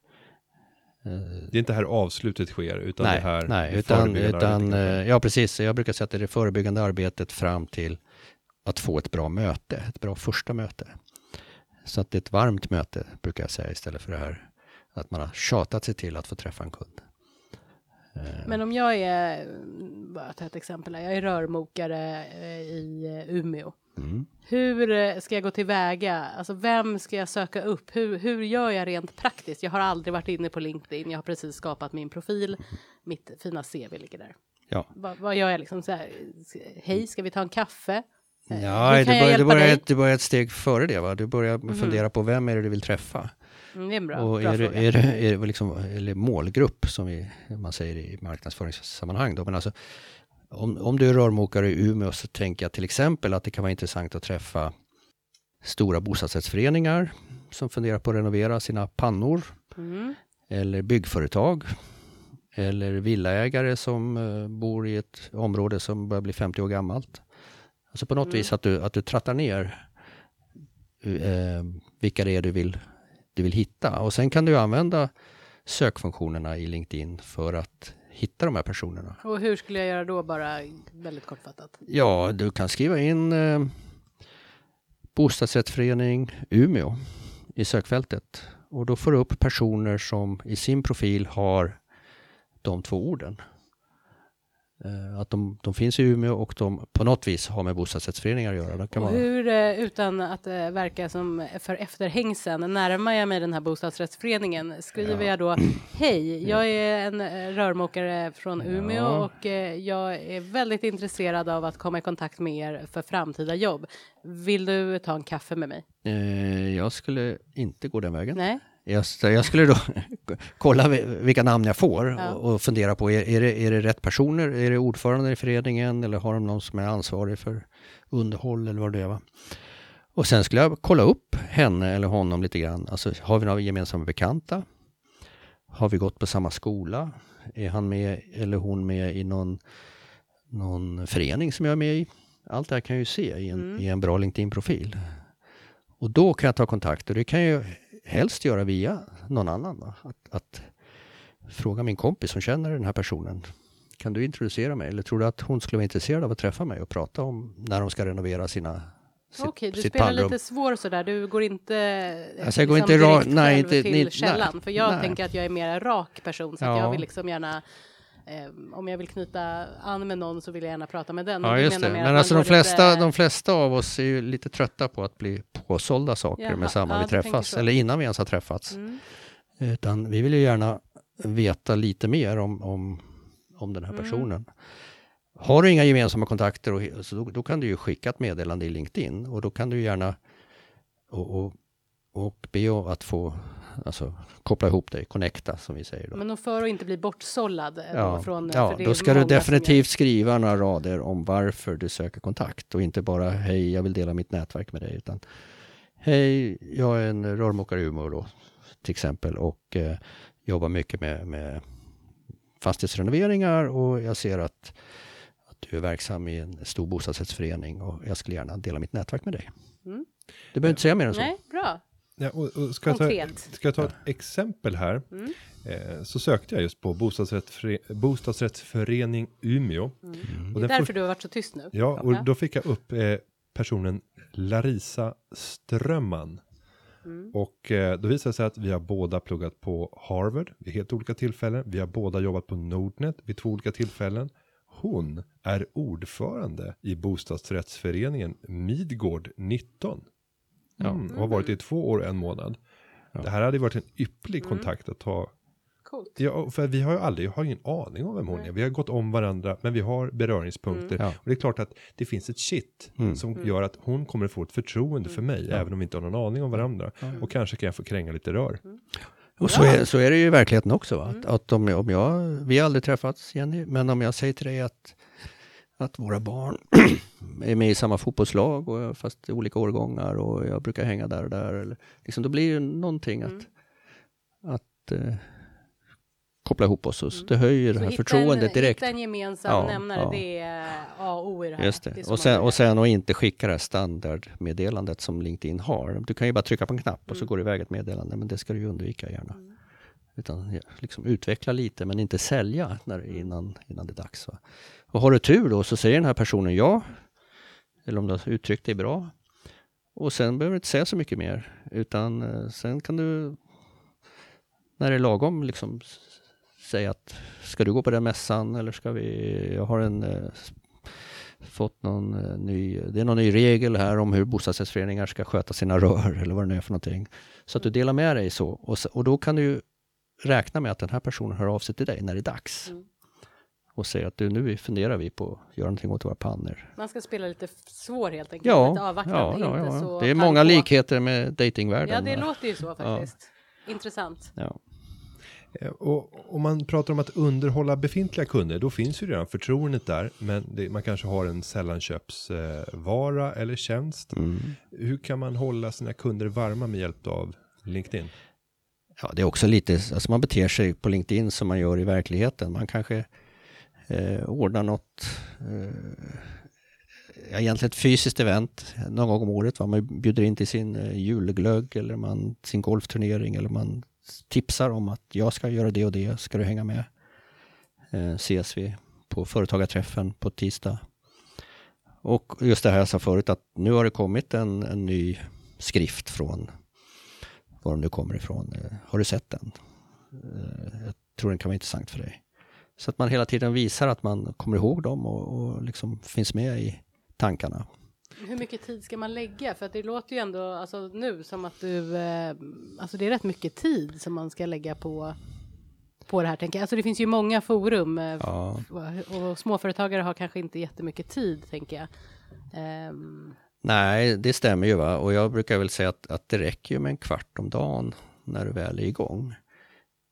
Det är inte här avslutet sker utan nej, det här nej det utan, utan eh, ja precis. Jag brukar säga att det är det förebyggande arbetet fram till att få ett bra möte, ett bra första möte. Så att det är ett varmt möte brukar jag säga istället för det här att man har tjatat sig till att få träffa en kund. Men om jag är, bara ta ett exempel jag är rörmokare eh, i eh, Umeå. Mm. Hur eh, ska jag gå tillväga? Alltså vem ska jag söka upp? Hur, hur gör jag rent praktiskt? Jag har aldrig varit inne på LinkedIn. Jag har precis skapat min profil. Mitt fina CV ligger där. Ja. Vad, vad gör jag liksom så här? Hej, ska vi ta en kaffe? Ja, hur du börjar, du, börjar ett, du börjar ett steg före det va? Du börjar fundera på vem är det du vill träffa? Mm, det är en bra, och bra är, det, fråga. är, det, är det liksom, eller målgrupp som vi, man säger i marknadsföringssammanhang då. Men alltså, om, om du är rörmokare i Umeå så tänker jag till exempel att det kan vara intressant att träffa stora bostadsrättsföreningar som funderar på att renovera sina pannor. Mm. Eller byggföretag. Eller villaägare som eh, bor i ett område som börjar bli 50 år gammalt. Alltså på något Mm. vis att du, att du trattar ner eh, vilka det är du vill, du vill hitta. Och sen kan du använda sökfunktionerna i LinkedIn för att hitta de här personerna. Och hur skulle jag göra då, bara väldigt kortfattat? Ja, du kan skriva in eh, bostadsrättsförening Umeå i sökfältet. Och då får du upp personer som i sin profil har de två orden. Eh, att de, de finns i Umeå och de på något vis har med bostadsrättsföreningar att göra. Då kan Och hur, eh, utan att eh, verka som för efterhängsen, närmar jag mig den här bostadsrättsföreningen, skriver jag då Hej, jag är en rörmokare från Umeå Ja. och jag är väldigt intresserad av att komma i kontakt med er för framtida jobb. Vill du ta en kaffe med mig? jag skulle inte gå den vägen. Nej? Jag, jag skulle då kolla vi- vilka namn jag får Ja. och, fundera på, är, är, det, är det rätt personer? Är det ordförande i föreningen eller har de någon som är ansvarig för underhåll eller vad det är? Va? Och sen skulle jag kolla upp henne eller honom lite grann. Alltså, har vi några gemensamma bekanta? Har vi gått på samma skola? Är han med eller hon med i någon, någon förening som jag är med i? Allt det här kan jag ju se i en, Mm. i en bra LinkedIn-profil. Och då kan jag ta kontakt och det kan ju helst göra via någon annan. Va? Att, att fråga min kompis som känner den här personen. Kan du introducera mig? Eller tror du att hon skulle vara intresserad av att träffa mig och prata om när de ska renovera sina sitt, Okej, du spelar pannrum? lite svår sådär. Du går inte Alltså, jag går inte direkt ra- nej, inte- till ni- nej, källan. För jag nej. tänker att jag är mer en rak person. Så Ja. jag vill liksom gärna eh, om jag vill knyta an med någon så vill jag gärna prata med den. Ja, just det. Men alltså de flesta, lite- de flesta av oss är ju lite trötta på att bli påsålda saker Jaha, med samma ja, vi träffas. Eller innan vi ens har träffats. Mm. Utan vi vill ju gärna veta lite mer om, om, om den här personen. Har du inga gemensamma kontakter, och, så då, då kan du ju skicka ett meddelande i LinkedIn och då kan du gärna och, och, och be om att få alltså, koppla ihop dig, connecta som vi säger. Då. Men för att inte bli bortsållad. eh, då Ja, från, ja för det är då ska du definitivt skriva några rader om varför du söker kontakt och inte bara hej, jag vill dela mitt nätverk med dig, utan hej, jag är en rörmokare i Umeå då, till exempel och eh, jobbar mycket med, med fastighetsrenoveringar och jag ser att, att du är verksam i en stor bostadsrättsförening och jag skulle gärna dela mitt nätverk med dig. Mm. Du behöver inte säga mer än så. Nej, bra. Ja, och, och ska, jag ta, ska jag ta ett exempel här? Mm. Eh, så sökte jag just på bostadsrättsföre, bostadsrättsförening Umeå. Och Mm. Det är därför för- du har varit så tyst nu. Ja, och Ja. då fick jag upp eh, personen Larisa Strömman. Mm. Och eh, då visade det sig att vi har båda pluggat på Harvard vid helt olika tillfällen. Vi har båda jobbat på Nordnet vid två olika tillfällen. Hon är ordförande i bostadsrättsföreningen Midgård 19. Ja. Mm, och har varit i två år och en månad. Ja. Det här hade varit en ypperlig Mm. kontakt att ha. Coolt. Ja, för vi har ju aldrig, jag har ingen aning om vem hon är. Vi har gått om varandra, men vi har beröringspunkter. Mm. Ja. Och det är klart att det finns ett shit Mm. som gör att hon kommer att få ett förtroende för mig, Ja. även om vi inte har någon aning om varandra. Och kanske kan jag få kränga lite rör. Och så är, så är det ju i verkligheten också. Va? Att, Mm. att om, jag, om jag, vi har aldrig träffats Jenny, men om jag säger till dig att, att våra barn är med i samma fotbollslag, och, fast i olika årgångar och jag brukar hänga där och där. Eller, liksom, då blir det någonting att, Mm. att eh, koppla ihop oss. Och så Mm. det höjer det Så här hitta förtroendet en, direkt. Hitta en gemensam Ja, nämnare, ja. det är A och O i det här. Just Det det. så Och sen, och sen att inte skicka det här standardmeddelandet som LinkedIn har. Du kan ju bara trycka på en knapp och så Mm. går det iväg ett meddelande, men det ska du ju undvika gärna. Mm. Utan liksom utveckla lite, men inte sälja när, innan, innan det är dags. Va? Och har du tur då så säger den här personen ja, eller om du har uttryckt dig bra. Och sen behöver du inte säga så mycket mer, utan eh, sen kan du, när det är lagom, liksom säga att ska du gå på den mässan eller ska vi, jag har en eh, fått någon eh, ny, det är någon ny regel här om hur bostadsrättsföreningar ska sköta sina rör eller vad det nu är för någonting. Så att du delar med dig så och, och då kan du ju räkna med att den här personen hör av sig till dig när det är dags. Mm. Och säger att du, nu funderar vi på att göra någonting åt våra pannor. Man ska spela lite svår helt enkelt. Ja, lite ja, avvaktande, ja, inte ja. så det är många på. likheter med datingvärlden. Ja, det va? låter ju så faktiskt. Intressant. Ja. Eh, Och om man pratar om att underhålla befintliga kunder, då finns ju redan förtroendet där, men det, man kanske har en sällanköpsvara eh, vara eller tjänst. Mm. Hur kan man hålla sina kunder varma med hjälp av LinkedIn? Ja, det är också lite, alltså man beter sig på LinkedIn som man gör i verkligheten. Man kanske eh, ordnar något, eh, ja, egentligen ett fysiskt event någon gång om året. Va? Man bjuder in till sin eh, julglögg eller man, sin golfturnering eller man tipsar om att jag ska göra det och det, ska du hänga med? Eh, ses vi på företagarträffen på tisdag. Och just det här jag sa förut att nu har det kommit en, en ny skrift från var de nu kommer ifrån. Eh, har du sett den? Eh, jag tror den kan vara intressant för dig. Så att man hela tiden visar att man kommer ihåg dem och, och liksom finns med i tankarna. Hur mycket tid ska man lägga? För att det låter ju ändå alltså, nu som att du, eh, alltså det är rätt mycket tid som man ska lägga på, på det här tänker jag. Alltså det finns ju många forum eh, Ja. och småföretagare har kanske inte jättemycket tid tänker jag. Ehm, Nej, det stämmer ju va. Och jag brukar väl säga att, att det räcker ju med en kvart om dagen när du väl är igång.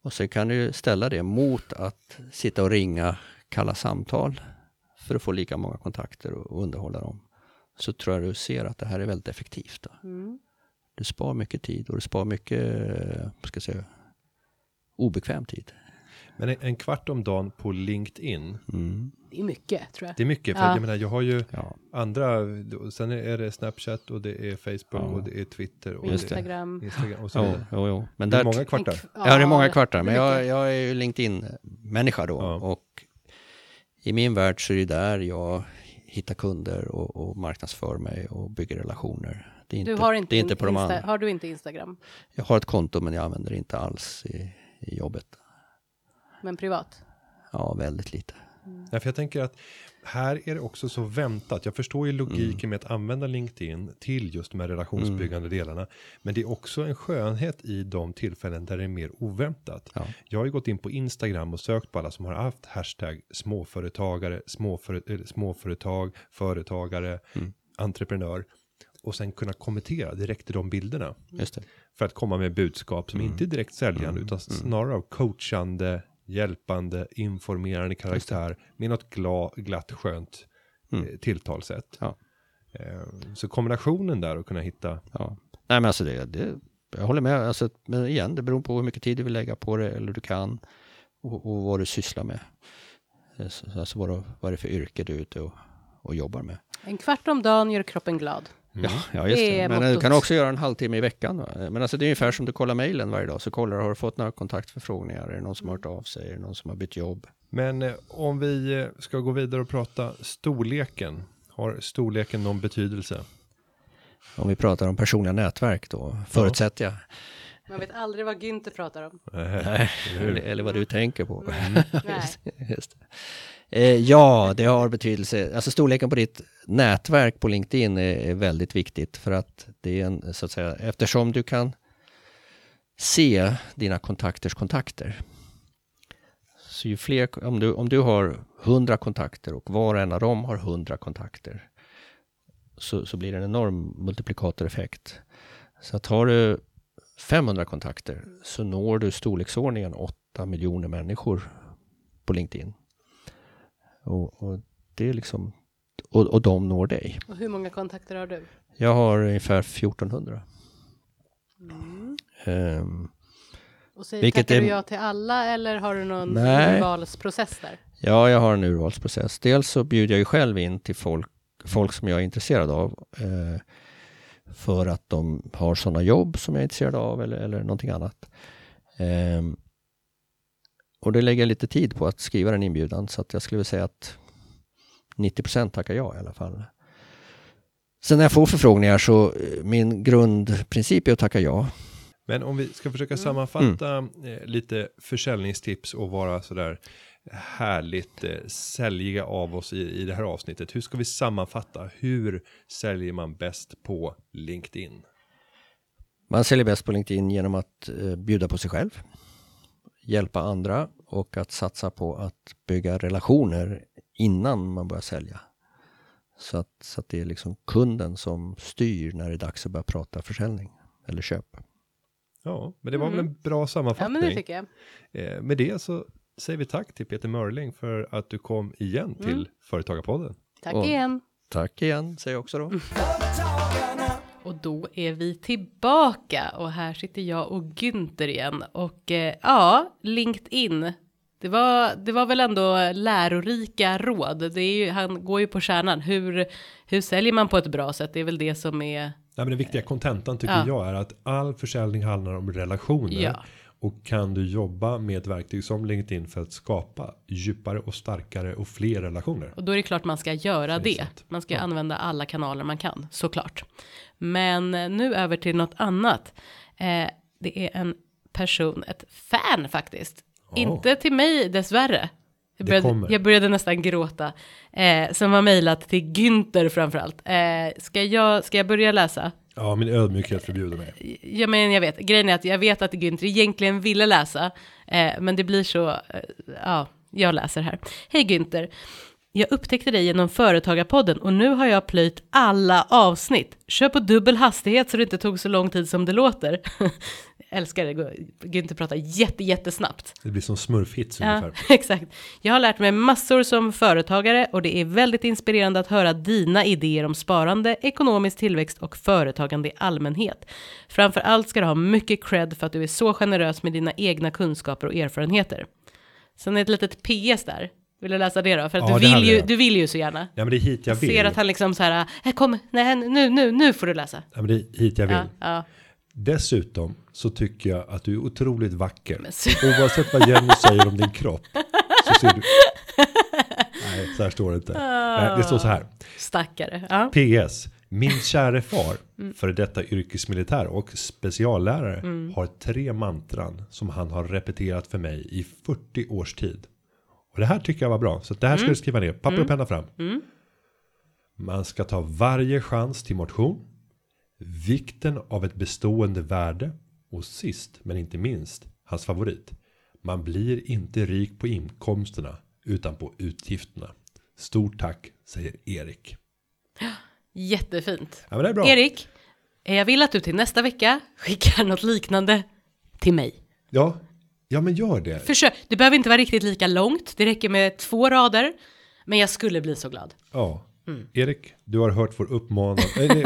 Och så kan du ställa det mot att sitta och ringa kalla samtal för att få lika många kontakter och, underhålla dem. Så tror jag du ser att det här är väldigt effektivt. Mm. Du spar mycket tid och du spar mycket, eh, ska jag säga, obekväm tid. Men en, en kvart om dagen på LinkedIn, Mm. Det är mycket tror jag. det är mycket. För Ja. jag menar, jag har ju Ja. andra, sen är det Snapchat och det är Facebook Ja. och det är Twitter och. Instagram. det Instagram och så Jo, vidare. jo, jo. Men Det är där, många kvartar. Ja, det är många kvartar, men jag, jag är ju LinkedIn-människa då. Ja. Och i min värld så är det där jag hittar kunder och, och marknadsför mig och bygger relationer. Det är inte, Du har inte, det är inte på de andra. Har du inte Instagram? Jag har ett konto men jag använder det inte alls i, i jobbet. Men privat? Ja, väldigt lite. Ja, för jag tänker att här är det också så väntat. Jag förstår ju logiken Mm. med att använda LinkedIn till just de här relationsbyggande delarna. Men det är också en skönhet i de tillfällen där det är mer oväntat. Ja. Jag har ju gått in på Instagram och sökt på alla som har haft hashtag småföretagare, småföre, eller småföretag, företagare, Mm. entreprenör. Och sen kunna kommentera direkt i de bilderna. Just det. För att komma med budskap som inte är direkt säljande utan snarare av coachande, hjälpande, informerande karaktär med något gla, glatt, skönt eh, tilltalssätt. Ja. Eh, så kombinationen där att kunna hitta, Ja. Nej men alltså det, det jag håller med. Alltså, men igen, det beror på hur mycket tid du vill lägga på det eller du kan och, och vad du sysslar med. Eh, så- Alltså vad, du- vad är det för yrke du är ute och, och jobbar med. En kvart om dagen gör kroppen glad. Ja, ja just Det det. Men du mottot. kan också göra en halvtimme i veckan. Va? Men alltså det är ungefär som du kollar mejlen varje dag. Så kollar du, har du fått några kontaktförfrågningar? Är det någon som har hört av sig? Är det någon som har bytt jobb? men eh, om vi eh, ska gå vidare och prata storleken. Har storleken någon betydelse? Om vi pratar om personliga nätverk då, förutsätter jag. Man vet aldrig vad Günther pratar om. Nej, eller, eller vad du tänker på. Nej. Just det. Eh, ja, det har betydelse. Alltså storleken på ditt nätverk på LinkedIn är, är väldigt viktigt för att det är en, så att säga, eftersom du kan se dina kontakters kontakter. Så ju fler, om du, om du har 100 kontakter och var och en av dem har 100 kontakter så, så blir det en enorm multiplikatoreffekt. Så att har du 500 kontakter så når du storleksordningen 8 miljoner människor på LinkedIn. Och, och det är liksom, och, och de når dig. Och hur många kontakter har du? Jag har ungefär 1400. Ehm, Och säger, Vilket tackar är- du ja till alla eller har du någon Nej. urvalsprocess där? ja, jag har en urvalsprocess. Dels så bjuder jag ju själv in till folk, folk som jag är intresserad av. Eh, för att de har sådana jobb som jag är intresserad av eller, eller någonting annat. Ehm, och det lägger jag lite tid på att skriva den inbjudan så att jag skulle vilja säga att 90% tackar ja i alla fall. Sen när jag får förfrågningar så eh, min grundprincip är att tacka ja. Men om vi ska försöka sammanfatta eh, lite försäljningstips och vara sådär härligt eh, säljiga av oss i, i det här avsnittet. Hur ska vi sammanfatta? Hur säljer man bäst på LinkedIn? Man säljer bäst på LinkedIn genom att eh, bjuda på sig själv, hjälpa andra och att satsa på att bygga relationer innan man börjar sälja. Så att, så att det är liksom kunden som styr när det är dags att börja prata försäljning eller köp. Ja, men det var väl en bra Ja, sammanfattning. men det tycker jag. eh, med det så säger vi tack till Peter Mörling för att du kom igen till Företagarpodden. Tack Och- igen. Tack igen, säger jag också då. Och då är vi tillbaka och här sitter jag och Günther igen och eh, ja, LinkedIn. Det var, det var väl ändå lärorika råd. Det är ju, han går ju på kärnan. Hur, hur säljer man på ett bra sätt? Det är väl det som är. Nej, men den viktiga kontentan tycker Ja. jag är att all försäljning handlar om relationer. Ja. Och kan du jobba med ett verktyg som LinkedIn för att skapa djupare och starkare och fler relationer. Och då är det klart man ska göra det. sant. Man ska använda alla kanaler man kan, såklart. Men nu över till något annat. Eh, det är en person, ett fan faktiskt. Inte till mig dessvärre. Jag Det började, jag började nästan gråta. Eh, som har mejlat till Günther framförallt. Eh, ska, jag, ska jag börja läsa? Ja, min ödmjukhet förbjuder mig. Ja, men jag vet. Grejen är att jag vet att Günther egentligen ville läsa. Eh, men det blir så, eh, ja, jag läser här. Hej Günther. Jag upptäckte dig genom Företagarpodden och nu har jag plöjt alla avsnitt. Kör på dubbel hastighet så det inte tog så lång tid som det låter. Älskar det, Günther pratar jätte, jättesnabbt. Det blir som smurfhits Ja, ungefär. exakt. Jag har lärt mig massor som företagare och det är väldigt inspirerande att höra dina idéer om sparande, ekonomisk tillväxt och företagande i allmänhet. Framför allt ska du ha mycket cred för att du är så generös med dina egna kunskaper och erfarenheter. Sen är ett litet PS där. Vill du läsa det då? För att Ja, du, här vill ju, du vill ju så gärna. Ja, men det är hit jag vill. ser att han liksom så här, "Äh, kom, nej, nu, nu, nu får du läsa. Ja, men det är hit jag vill. Ja, ja. Dessutom så tycker jag att du är otroligt vacker. Men så- Oavsett vad Jenny säger om din kropp. Så ser du... Nej, så här står det inte. Nej, det står så här. Stackare. Ja. PS. Min käre far, för detta yrkesmilitär och speciallärare, har tre mantran som han har repeterat för mig i 40 års tid. Och det här tycker jag var bra. Så det här ska du skriva ner. Papper och penna fram. Man ska ta varje chans till motion. Vikten av ett bestående värde. Och sist men inte minst hans favorit. Man blir inte rik på inkomsterna utan på utgifterna. Stort tack säger Erik. Jättefint. Ja men det är bra. Erik, eh, jag vill att du till nästa vecka skickar något liknande till mig. Ja, ja men gör det. Försök, det behöver inte vara riktigt lika långt, det räcker med två rader. Men jag skulle bli så glad. Ja. Mm. Erik, du har hört vår uppmaning.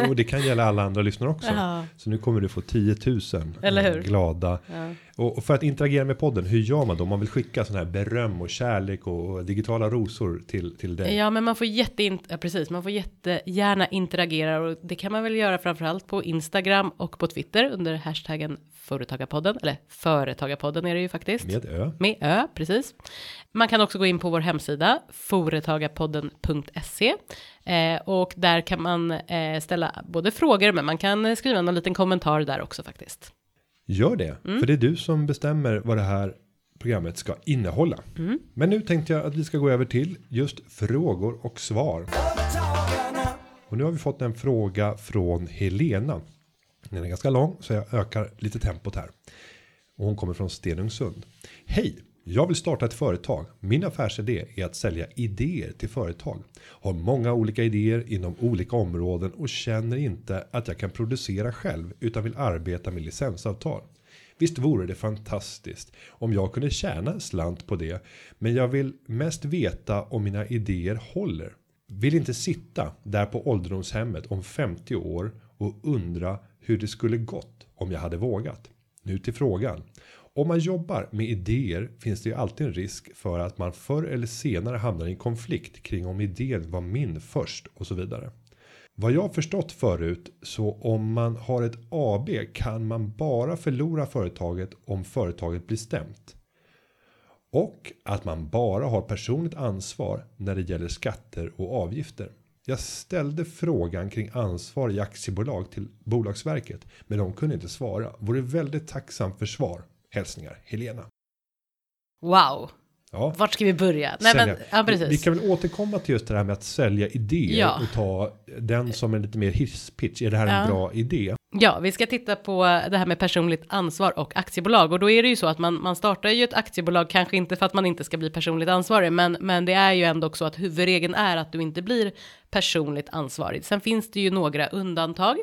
Och det kan gälla alla andra lyssnare också. Ja. Så nu kommer du få 10 000 Eller hur? eh, glada. Ja. Och, och för att interagera med podden, hur gör man då? Om man vill skicka sån här beröm och kärlek och, och digitala rosor till, till dig. Ja, men man får jätte, ja, precis, man får jättegärna interagera och det kan man väl göra framförallt på Instagram och på Twitter under hashtaggen Företagarpodden, eller Företagarpodden är det ju faktiskt. Med ö. Med ö, precis. Man kan också gå in på vår hemsida, företagarpodden.se. Eh, och där kan man eh, ställa både frågor, men man kan eh, skriva en liten kommentar där också faktiskt. Gör det. Mm. För det är du som bestämmer vad det här programmet ska innehålla. Mm. Men nu tänkte jag att vi ska gå över till just frågor och svar. Och nu har vi fått en fråga från Helena. Den är ganska lång så jag ökar lite tempot här. Och hon kommer från Stenungsund. Hej! Jag vill starta ett företag. Min affärsidé är att sälja idéer till företag. Har många olika idéer inom olika områden och känner inte att jag kan producera själv utan vill arbeta med licensavtal. Visst vore det fantastiskt om jag kunde tjäna en slant på det, men jag vill mest veta om mina idéer håller. Vill inte sitta där på ålderdomshemmet om 50 år och undra hur det skulle gått om jag hade vågat. Nu till frågan. Om man jobbar med idéer finns det ju alltid en risk för att man förr eller senare hamnar i en konflikt kring om idén var min först och så vidare. Vad jag förstått förut så om man har ett AB kan man bara förlora företaget om företaget blir stämt. Och att man bara har personligt ansvar när det gäller skatter och avgifter. Jag ställde frågan kring ansvar i aktiebolag till Bolagsverket men de kunde inte svara. Vore väldigt tacksam för svar. Hälsningar Helena. Wow, Ja, vart ska vi börja? Nej, men, ja, vi, vi kan väl återkomma till just det här med att sälja idéer Ja. och ta den som en lite mer hisspitch. Är det här en Ja. bra idé? Ja, vi ska titta på det här med personligt ansvar och aktiebolag och då är det ju så att man, man startar ju ett aktiebolag, kanske inte för att man inte ska bli personligt ansvarig, men, men det är ju ändå så att huvudregeln är att du inte blir personligt ansvarig. Sen finns det ju några undantag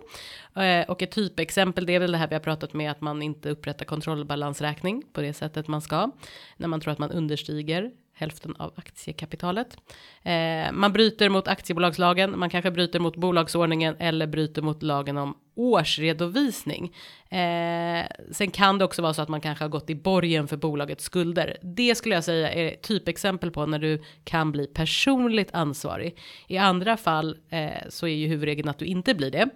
eh, och ett typexempel det är väl det här vi har pratat med att man inte upprättar kontrollbalansräkning på det sättet man ska när man tror att man understiger hälften av aktiekapitalet. Eh, man bryter mot aktiebolagslagen, man kanske bryter mot bolagsordningen eller bryter mot lagen om årsredovisning. Eh, sen kan det också vara så att man kanske har gått i borgen för bolagets skulder. Det skulle jag säga är typexempel på när du kan bli personligt ansvarig. I andra fall eh, så är ju huvudregeln att du inte blir det.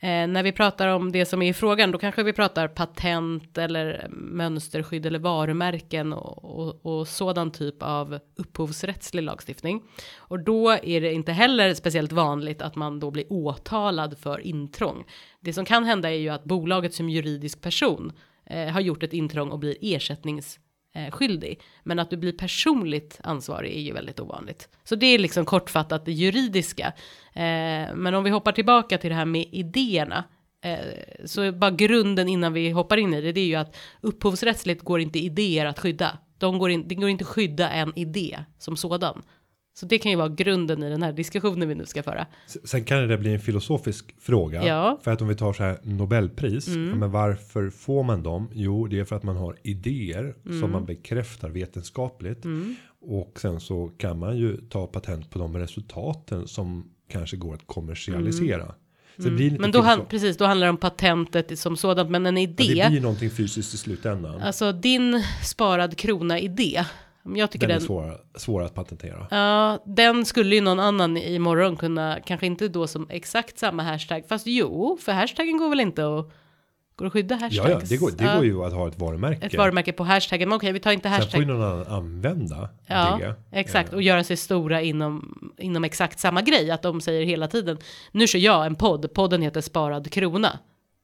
Eh, när vi pratar om det som är i frågan, då kanske vi pratar patent eller mönsterskydd eller varumärken och, och, och sådan typ av upphovsrättslig lagstiftning. Och då är det inte heller speciellt vanligt att man då blir åtalad för intrång. Det som kan hända är ju att bolaget som juridisk person eh, har gjort ett intrång och blir ersättnings eh, skyldig. Men att du blir personligt ansvarig är ju väldigt ovanligt. Så det är liksom kortfattat det juridiska. Eh, men om vi hoppar tillbaka till det här med idéerna. Eh, så bara grunden innan vi hoppar in i det, det är ju att upphovsrättsligt går inte idéer att skydda. De går in, det går inte att skydda en idé som sådan. Så det kan ju vara grunden i den här diskussionen vi nu ska föra. Sen kan det bli en filosofisk fråga. Ja. Mm. För att om vi tar så här Nobelpris. Ja, men varför får man dem? Jo, det är för att man har idéer Mm. som man bekräftar vetenskapligt. Och sen så kan man ju ta patent på de resultaten som kanske går att kommersialisera. Lite Mm. Men då, han, precis, då handlar det om patentet som sådant, men en idé. Ja, det blir någonting fysiskt i slutändan. Alltså din sparad krona idé. Jag tycker den är den, svår, svår att patentera. ja, den skulle ju någon annan imorgon kunna, kanske inte då som exakt samma hashtag, fast jo, för hashtaggen går väl inte att, går att skydda hashtags? Ja, ja, det går, det Ja, går ju att ha ett varumärke. Ett varumärke på hashtaggen, men okej, vi tar inte Sen får hashtag. ju någon annan använda Ja, det. exakt. Och göra sig stora inom, inom exakt samma grej. Att de säger hela tiden, nu kör jag en podd, podden heter Sparad Krona.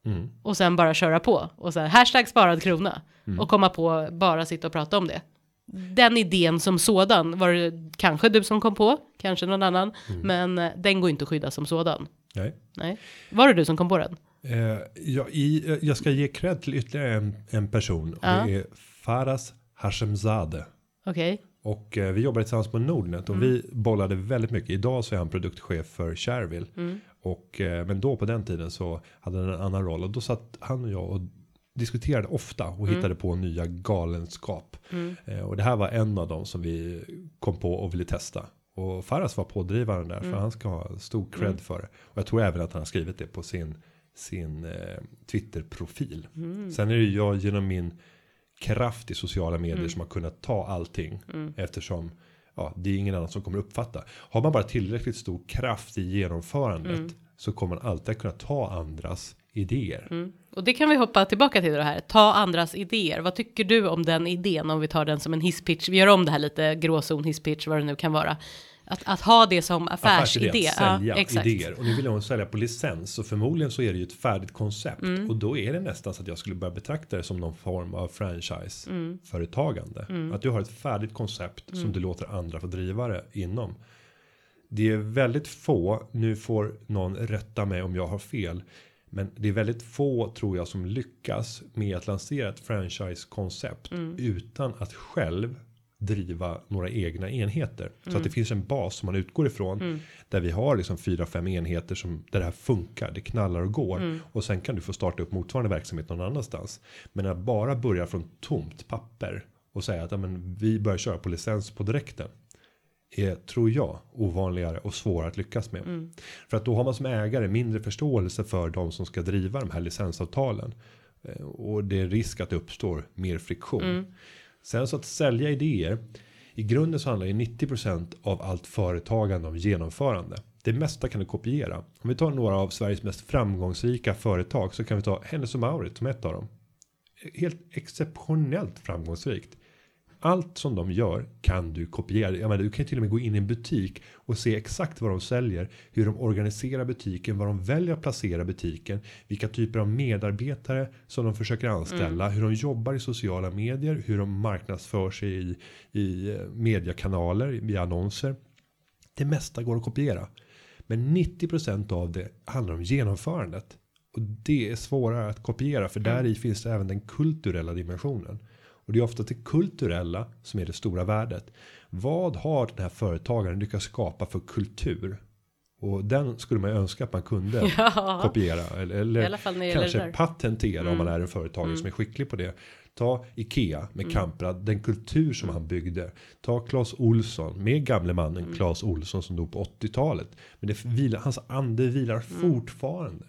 Mm. Och sen bara köra på. Och så här, hashtag sparad krona. Mm. Och komma på, bara sitta och prata om det. Den idén som sådan var det kanske du som kom på, kanske någon annan, Mm. men eh, den går inte att skydda som sådan. Nej. Nej. Var det du som kom på den? Eh, jag, i, eh, jag ska ge cred till ytterligare en, en person. Och Ja. Det är Faras Hashemzadeh. Okej. Och eh, vi jobbade tillsammans på Nordnet och vi bollade väldigt mycket. Idag så är han produktchef för Shareville. Och, eh, men då på den tiden så hade han en annan roll. Och då satt han och jag och diskuterade ofta och hittade på nya galenskap. Eh, och det här var en av dem som vi kom på och ville testa. Och Faras var pådrivaren där för han ska ha stor cred för det. Och jag tror även att han har skrivit det på sin, sin eh, Twitter-profil. Sen är det ju jag genom min kraft i sociala medier som har kunnat ta allting. Eftersom ja, det är ingen annan som kommer uppfatta. Har man bara tillräckligt stor kraft i genomförandet så kommer man alltid kunna ta andras idéer. Och det kan vi hoppa tillbaka till det här. Ta andras idéer. Vad tycker du om den idén? Om vi tar den som en hisspitch. Vi gör om det här lite gråzon hisspitch, vad det nu kan vara. Att, att ha det som affärsidé. Affärsidé, att sälja ja, exakt. idéer. Och nu vill hon sälja på licens. Så förmodligen så är det ju ett färdigt koncept. Mm. Och då är det nästan så att jag skulle börja betrakta det som någon form av franchise-företagande. Mm. Att du har ett färdigt koncept som du låter andra få driva det inom. Det är väldigt få, nu får någon rätta mig om jag har fel. Men det är väldigt få tror jag som lyckas med att lansera ett franchise-koncept Mm. utan att själv driva några egna enheter. Så att det finns en bas som man utgår ifrån. Där vi har liksom fyra, fem enheter som där det här funkar. Det knallar och går. Och sen kan du få starta upp motsvarande verksamhet någon annanstans. Men att bara börja från tomt papper. Och säga att ja, men, vi börjar köra på licens på direkten. Är, tror jag, ovanligare och svårare att lyckas med. För att då har man som ägare mindre förståelse för de som ska driva de här licensavtalen. Eh, Och det är risk att det uppstår mer friktion. Sen så att sälja idéer. I grunden så handlar ju 90% av allt företagande om genomförande. Det mesta kan du kopiera. Om vi tar några av Sveriges mest framgångsrika företag så kan vi ta Hennes och Mauritz som ett av dem. Helt exceptionellt framgångsrikt. Allt som de gör kan du kopiera. Jag menar, du kan till och med gå in i en butik och se exakt vad de säljer, hur de organiserar butiken, vad de väljer att placera butiken, vilka typer av medarbetare som de försöker anställa, hur de jobbar i sociala medier, hur de marknadsför sig i, i eh, mediekanaler, via annonser. Det mesta går att kopiera. Men 90% av det handlar om genomförandet. Och det är svårare att kopiera för där i finns det även den kulturella dimensionen. Och det är ofta det kulturella som är det stora värdet. Vad har den här företagaren lyckats skapa för kultur? Och den skulle man ju önska att man kunde Ja. kopiera. Eller, eller kanske patentera om man Mm. är en företagare som är skicklig på det. Ta Ikea med Kamprad, den kultur som Mm. han byggde. Ta Claes Olsson med gamle mannen Mm. Claes Olsson som dog på 80-talet. Men det vilar, hans ande vilar Mm. fortfarande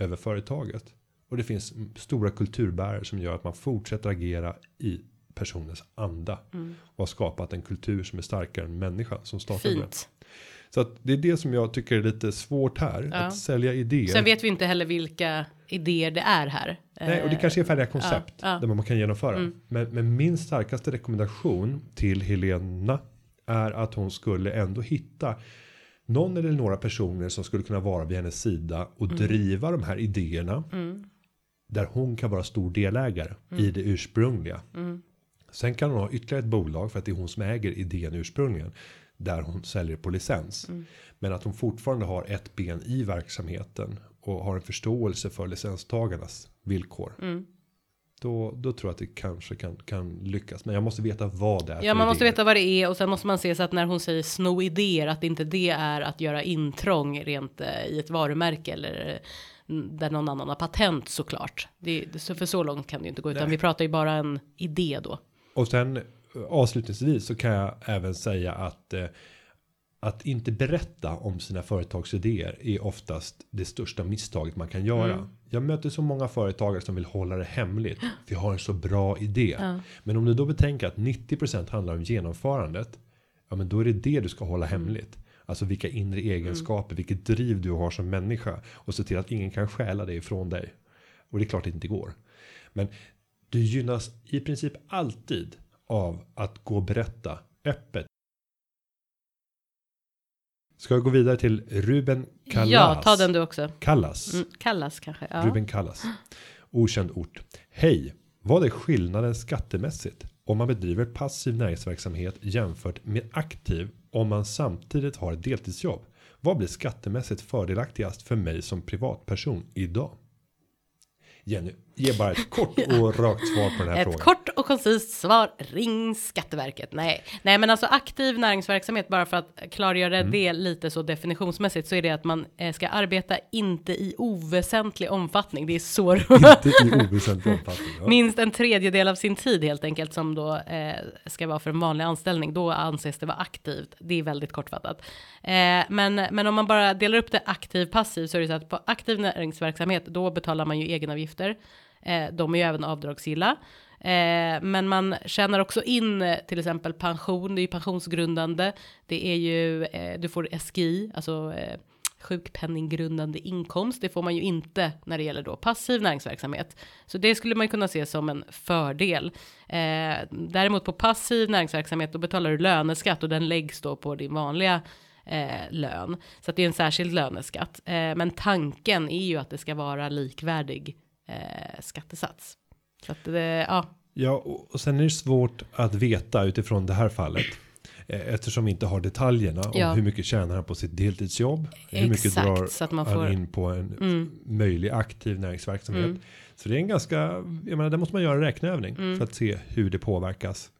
över företaget. Och det finns mm, stora kulturbärare som gör att man fortsätter agera i personens anda. Mm. Och har skapat en kultur som är starkare än människan som startade det. Fint. Så att det är det som jag tycker är lite svårt här. Ja. Att sälja idéer. Sen vet vi inte heller vilka idéer det är här. Nej, och det Eh, kanske är färdiga koncept ja, ja. där man kan genomföra. Mm. Men, men min starkaste rekommendation till Helena är att hon skulle ändå hitta någon eller några personer som skulle kunna vara vid hennes sida och driva de här idéerna. Mm. Där hon kan vara stor delägare i det ursprungliga. Mm. Sen kan hon ha ytterligare ett bolag för att det är hon som äger idén ursprungligen. Där hon säljer på licens. Mm. Men att hon fortfarande har ett ben i verksamheten. Och har en förståelse för licenstagarnas villkor. Mm. Då, då tror jag att det kanske kan, kan lyckas. Men jag måste veta vad det är. Ja, man måste idéer. veta vad det är och sen måste man se så att när hon säger sno idéer att inte det är att göra intrång rent eh, i ett varumärke eller eh, där någon annan har patent såklart. Det, så för så långt kan det ju inte gå utan Nej. vi pratar ju bara en idé då. Och sen eh, avslutningsvis så kan jag även säga att eh, att inte berätta om sina företagsidéer är oftast det största misstaget man kan göra. Mm. Jag möter så många företagare som vill hålla det hemligt. Vi har en så bra idé. Ja. Men om du då betänker att 90% handlar om genomförandet. Ja men då är det det du ska hålla hemligt. Alltså vilka inre egenskaper, vilket driv du har som människa. Och se till att ingen kan stjäla det ifrån dig. Och det är klart det inte går. Men du gynnas i princip alltid av att gå och berätta öppet. Ska jag gå vidare till Ruben Kallas? Ja, ta den du också. Kallas. Mm, kallas kanske. Ja. Ruben Kallas. Okänd ort. Hej. Vad är skillnaden skattemässigt om man bedriver passiv näringsverksamhet jämfört med aktiv om man samtidigt har ett deltidsjobb. Vad blir skattemässigt fördelaktigast för mig som privatperson idag? Jenny, ge bara ett kort och rakt svar på den här Ett frågan. kort och koncist svar, ring Skatteverket. Nej, nej men alltså aktiv näringsverksamhet, bara för att klargöra Mm. det lite så definitionsmässigt, så är det att man eh, ska arbeta inte i oväsentlig omfattning. Det är så Inte i oväsentlig omfattning. Ja. Minst en tredjedel av sin tid helt enkelt som då eh, ska vara för en vanlig anställning. Då anses det vara aktivt. Det är väldigt kortfattat. Eh, men, men om man bara delar upp det aktiv passiv så är det så att på aktiv näringsverksamhet då betalar man ju egenavgifter. Eh, de är ju även avdragsgilla. Eh, men man tjänar också in eh, till exempel pension, det är ju pensionsgrundande. Det är ju, eh, du får SGI, alltså eh, sjukpenninggrundande inkomst. Det får man ju inte när det gäller då passiv näringsverksamhet. Så det skulle man ju kunna se som en fördel. Eh, däremot på passiv näringsverksamhet då betalar du löneskatt och den läggs då på din vanliga eh, lön. Så att det är en särskild löneskatt. Eh, men tanken är ju att det ska vara likvärdig eh, skattesats. Så att det, ja. Ja, och och sen är det svårt att veta utifrån det här fallet. Eh, Eftersom vi inte har detaljerna om Ja. hur mycket tjänar han på sitt deltidsjobb. Hur mycket Exakt, drar så att man han får- in på en Mm. möjlig aktiv näringsverksamhet. Mm. Så det är en ganska, jag menar där måste man göra en räkneövning Mm. för att se hur det påverkas.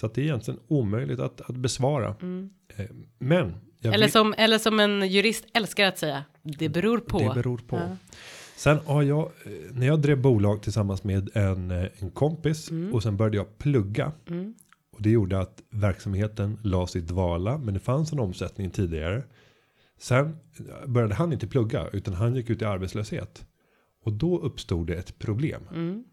Så att det är egentligen omöjligt att, att besvara. Mm. Eh, Men. Eller, vet- som, eller som en jurist älskar att säga, det beror på. Det beror på. Ja. Sen har jag, eh, när jag drev bolag tillsammans med en, eh, en kompis Mm. och sen började jag plugga. Mm. Och det gjorde att verksamheten lades i dvala, men det fanns en omsättning tidigare. Sen började han inte plugga, utan han gick ut i arbetslöshet. Och då uppstod det ett problem. Mm.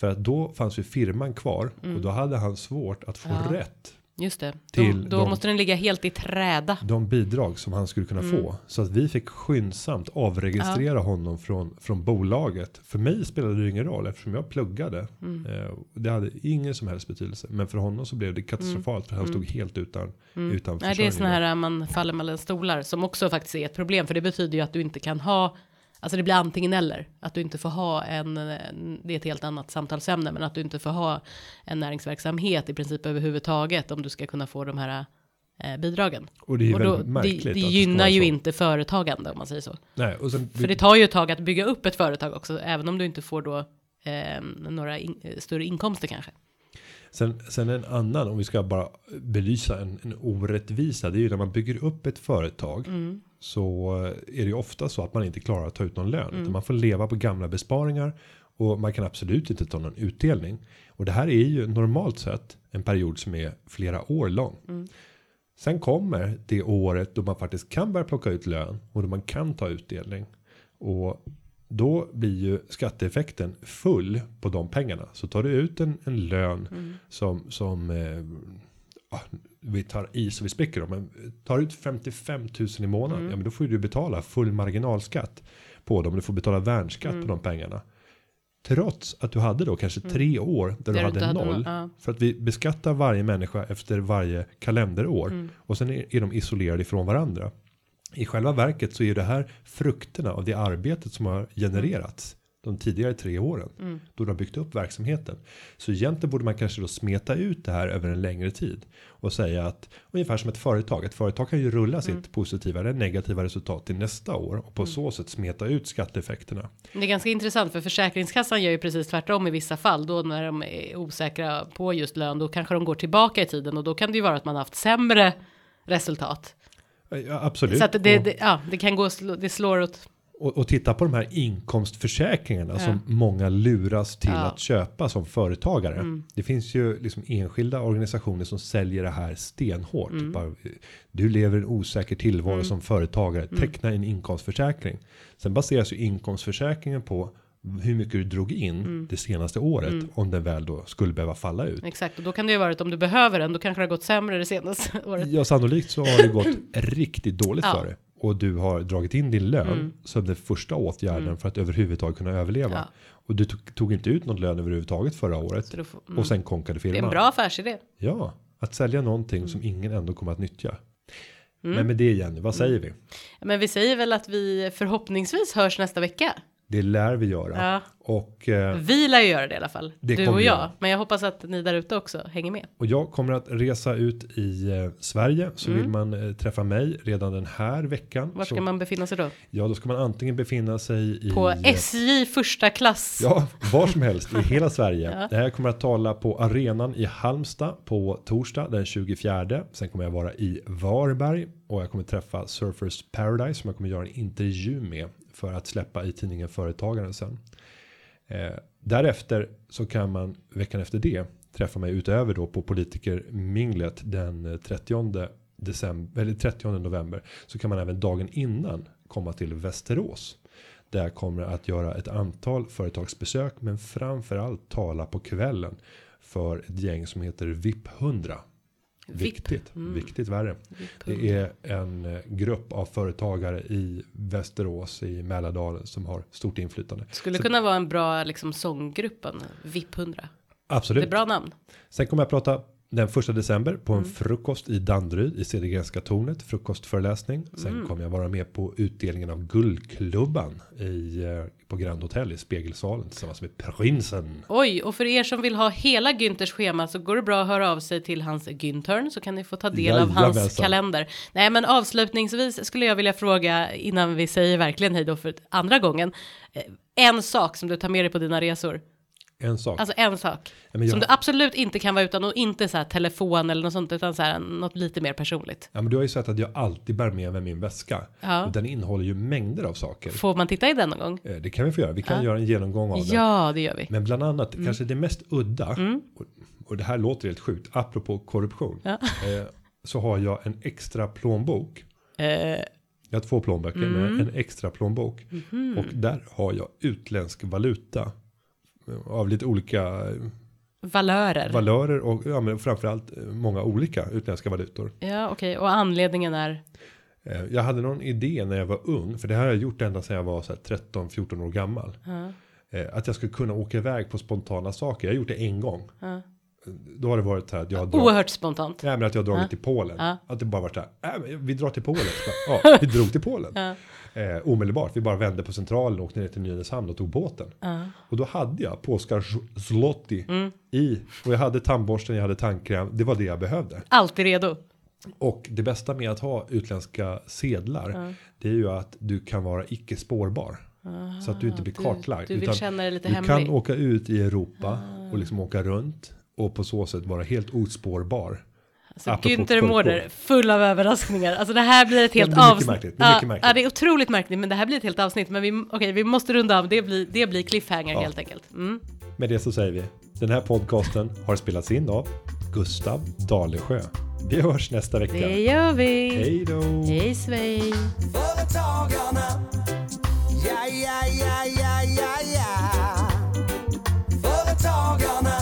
För att då fanns ju firman kvar och då hade han svårt att få Ja. rätt. Just det. Till då då de- måste den ligga helt i träda. De bidrag som han skulle kunna Mm. få. Så att vi fick skyndsamt avregistrera honom från, från bolaget. För mig spelade det ingen roll eftersom jag pluggade. Mm. Eh, det hade ingen som helst betydelse. Men för honom så blev det katastrofalt för han Mm. stod helt utan, Mm. utan Nej, det är försörjning. såna här man faller mellan stolar som också faktiskt är ett problem. För det betyder ju att du inte kan ha, alltså det blir antingen eller. Att du inte får ha en, det är ett helt annat samtalsämne, men att du inte får ha en näringsverksamhet i princip överhuvudtaget om du ska kunna få de här eh, bidragen. Och det är Och då, märkligt. det, det gynnar ju så. inte företagande om man säger så. Nej, och sen, För det tar ju ett tag att bygga upp ett företag också, även om du inte får då eh, några in, eh, större inkomster kanske. sen, sen en annan, om vi ska bara belysa en, en orättvisa. Det är ju när man bygger upp ett företag. Mm. Så är det ju ofta så att man inte klarar att ta ut någon lön. Mm. Utan man får leva på gamla besparingar. Och man kan absolut inte ta någon utdelning. Och det här är ju normalt sett en period som är flera år lång. Mm. Sen kommer det året då man faktiskt kan börja plocka ut lön. Och då man kan ta utdelning. Och då blir ju skatteeffekten full på de pengarna. Så tar du ut en, en lön Mm. som, som eh, vi tar i så vi spricker dem. Men tar ut 55 000 i månaden. Mm. Ja men då får du betala full marginalskatt på dem. Du får betala värnskatt Mm. på de pengarna. Trots att du hade då kanske tre år där du Där hade inte noll. ja. För att vi beskattar varje människa efter varje kalenderår. Mm. Och sen är, är de isolerade ifrån varandra. I själva verket så är det här frukterna av det arbetet som har genererats. De tidigare tre åren. Mm. Då du har byggt upp verksamheten. Så egentligen borde man kanske då smeta ut det här över en längre tid. Och säga att ungefär som ett företag. Ett företag kan ju rulla Mm. sitt positiva eller negativa resultat till nästa år. Och på så sätt smeta ut skatteeffekterna. Det är ganska intressant för Försäkringskassan gör ju precis tvärtom i vissa fall. Då när de är osäkra på just lön, då kanske de går tillbaka i tiden och då kan det ju vara att man haft sämre resultat. Ja, absolut. Så att det, det, ja, det kan gå, det slår åt. Och, och titta på de här inkomstförsäkringarna Ja. som många luras till Ja. att köpa som företagare. Mm. Det finns ju liksom enskilda organisationer som säljer det här stenhårt. Mm. Bara, du lever en osäker tillvaro Mm. som företagare. Mm. Teckna en inkomstförsäkring. Sen baseras ju inkomstförsäkringen på hur mycket du drog in Mm. det senaste året. Mm. Om den väl då skulle behöva falla ut. Exakt, och då kan det ju vara att om du behöver den, då kanske det har gått sämre det senaste året. Ja, sannolikt så har det gått riktigt dåligt Ja. för dig. Och du har dragit in din lön Mm. som den första åtgärden Mm. för att överhuvudtaget kunna överleva. Ja. Och du tog, tog inte ut någon lön överhuvudtaget förra året. Får- mm. Och sen konkade Det är firman. en bra affärsidé. Ja, att sälja någonting Mm. som ingen ändå kommer att nyttja. Mm. Men med det Jenny, vad säger vi? Men vi säger väl att vi förhoppningsvis hörs nästa vecka. Det lär vi göra. Ja. Och, eh, Vi lär ju göra det i alla fall. Du och jag. Men jag hoppas att ni där ute också hänger med. och jag kommer att resa ut i eh, Sverige. Så Mm. vill man eh, träffa mig redan den här veckan. Var ska så, man befinna sig då? Ja, då ska man antingen befinna sig i... På eh, SJ första klass. Ja, var som helst i hela Sverige. Ja. Här kommer att tala på arenan i Halmstad på torsdag den 24. Sen kommer jag vara i Varberg och jag kommer träffa Surfers Paradise som jag kommer göra en intervju med för att släppa i tidningen Företagaren sen. Eh, därefter så kan man veckan efter det träffa mig utöver då på politikerminglet den eh, 30 december eller 30 november så kan man även dagen innan komma till Västerås. Där jag kommer att göra ett antal företagsbesök men framförallt tala på kvällen för ett gäng som heter VIP 100. Viktigt, Mm. viktigt värre. Det är en eh, grupp av företagare i Västerås i Mälardalen som har stort inflytande. Skulle Så- kunna vara en bra liksom sånggruppen. VIP 100. Det Absolut. är bra namn. Sen kommer jag prata den första december på en Mm. frukost i Danderyd i Cedergrenska tornet. Frukostföreläsning. Sen Mm. kommer jag vara med på utdelningen av Guldklubban i, eh, på Grand Hotel i Spegelsalen tillsammans med prinsen. Oj, och för er som vill ha hela Günthers schema så går det bra att höra av sig till hans Günthern så kan ni få ta del av hans Jajamensan. kalender. Nej, men avslutningsvis skulle jag vilja fråga innan vi säger verkligen hej då för andra gången. eh, En sak som du tar med dig på dina resor. En sak. Alltså en sak. Ja, men Som jag, du absolut inte kan vara utan och inte så här telefon eller något sånt utan så här något lite mer personligt. ja, men du har ju sett att jag alltid bär med mig min väska. Ja. Och den innehåller ju mängder av saker. Får man titta i den någon gång? Eh, Det kan vi få göra. Vi kan Ja. göra en genomgång av det. Ja, det gör vi. Men bland annat, kanske det mest udda. Mm. Och, och det här låter helt sjukt. Apropå korruption. Ja. Eh, så har jag en extra plånbok. Eh, Jag har två plånböcker Mm. med en extra plånbok. mhm. Och där har jag utländsk valuta. Av lite olika eh, Valörer. valörer och ja, men framförallt eh, många olika utländska valutor. ja, okej. Och anledningen är? Eh, Jag hade någon idé när jag var ung. För det här har jag gjort ända sedan jag var så här 13-14 år gammal. Eh, Att jag skulle kunna åka iväg på spontana saker. Jag har gjort det en gång. ja. Då har det varit så här att jag har dragit. Oerhört spontant. Nej men att jag har dragit Ja. till Polen. Att det bara varit så här. Äh, vi drar till Polen. Ja, vi drog till Polen. Eh, omedelbart. Vi bara vände på centralen och åkte ner till Nynäshamn och tog båten. ja. Och då hade jag polska zl- zloty Mm. i. Och jag hade tandborsten, jag hade tandkräm. Det var det jag behövde. Alltid redo. Och det bästa med att ha utländska sedlar. Ja. Det är ju att du kan vara icke spårbar. Så att du inte blir Ah, kartlagd. Du, du vill känna dig lite du hemlig. Ah. kan åka ut i Europa och liksom åka runt. Och på så sätt vara helt ospårbar. Alltså, Günther Mårder, full av överraskningar. Alltså det här blir ett helt avsnitt. Märkligt. Det, är ja, ja, det är otroligt märkligt, men det här blir ett helt avsnitt. Men vi, okay, vi måste runda av, det blir, det blir cliffhanger ja. helt enkelt. Mm. Med det så säger vi, den här podcasten har spelats in av Gustav Dalesjö. Vi hörs nästa vecka. Det gör vi. Hej då. Hej svej. Företagarna. Ja, ja, ja, ja, ja, ja. Företagarna.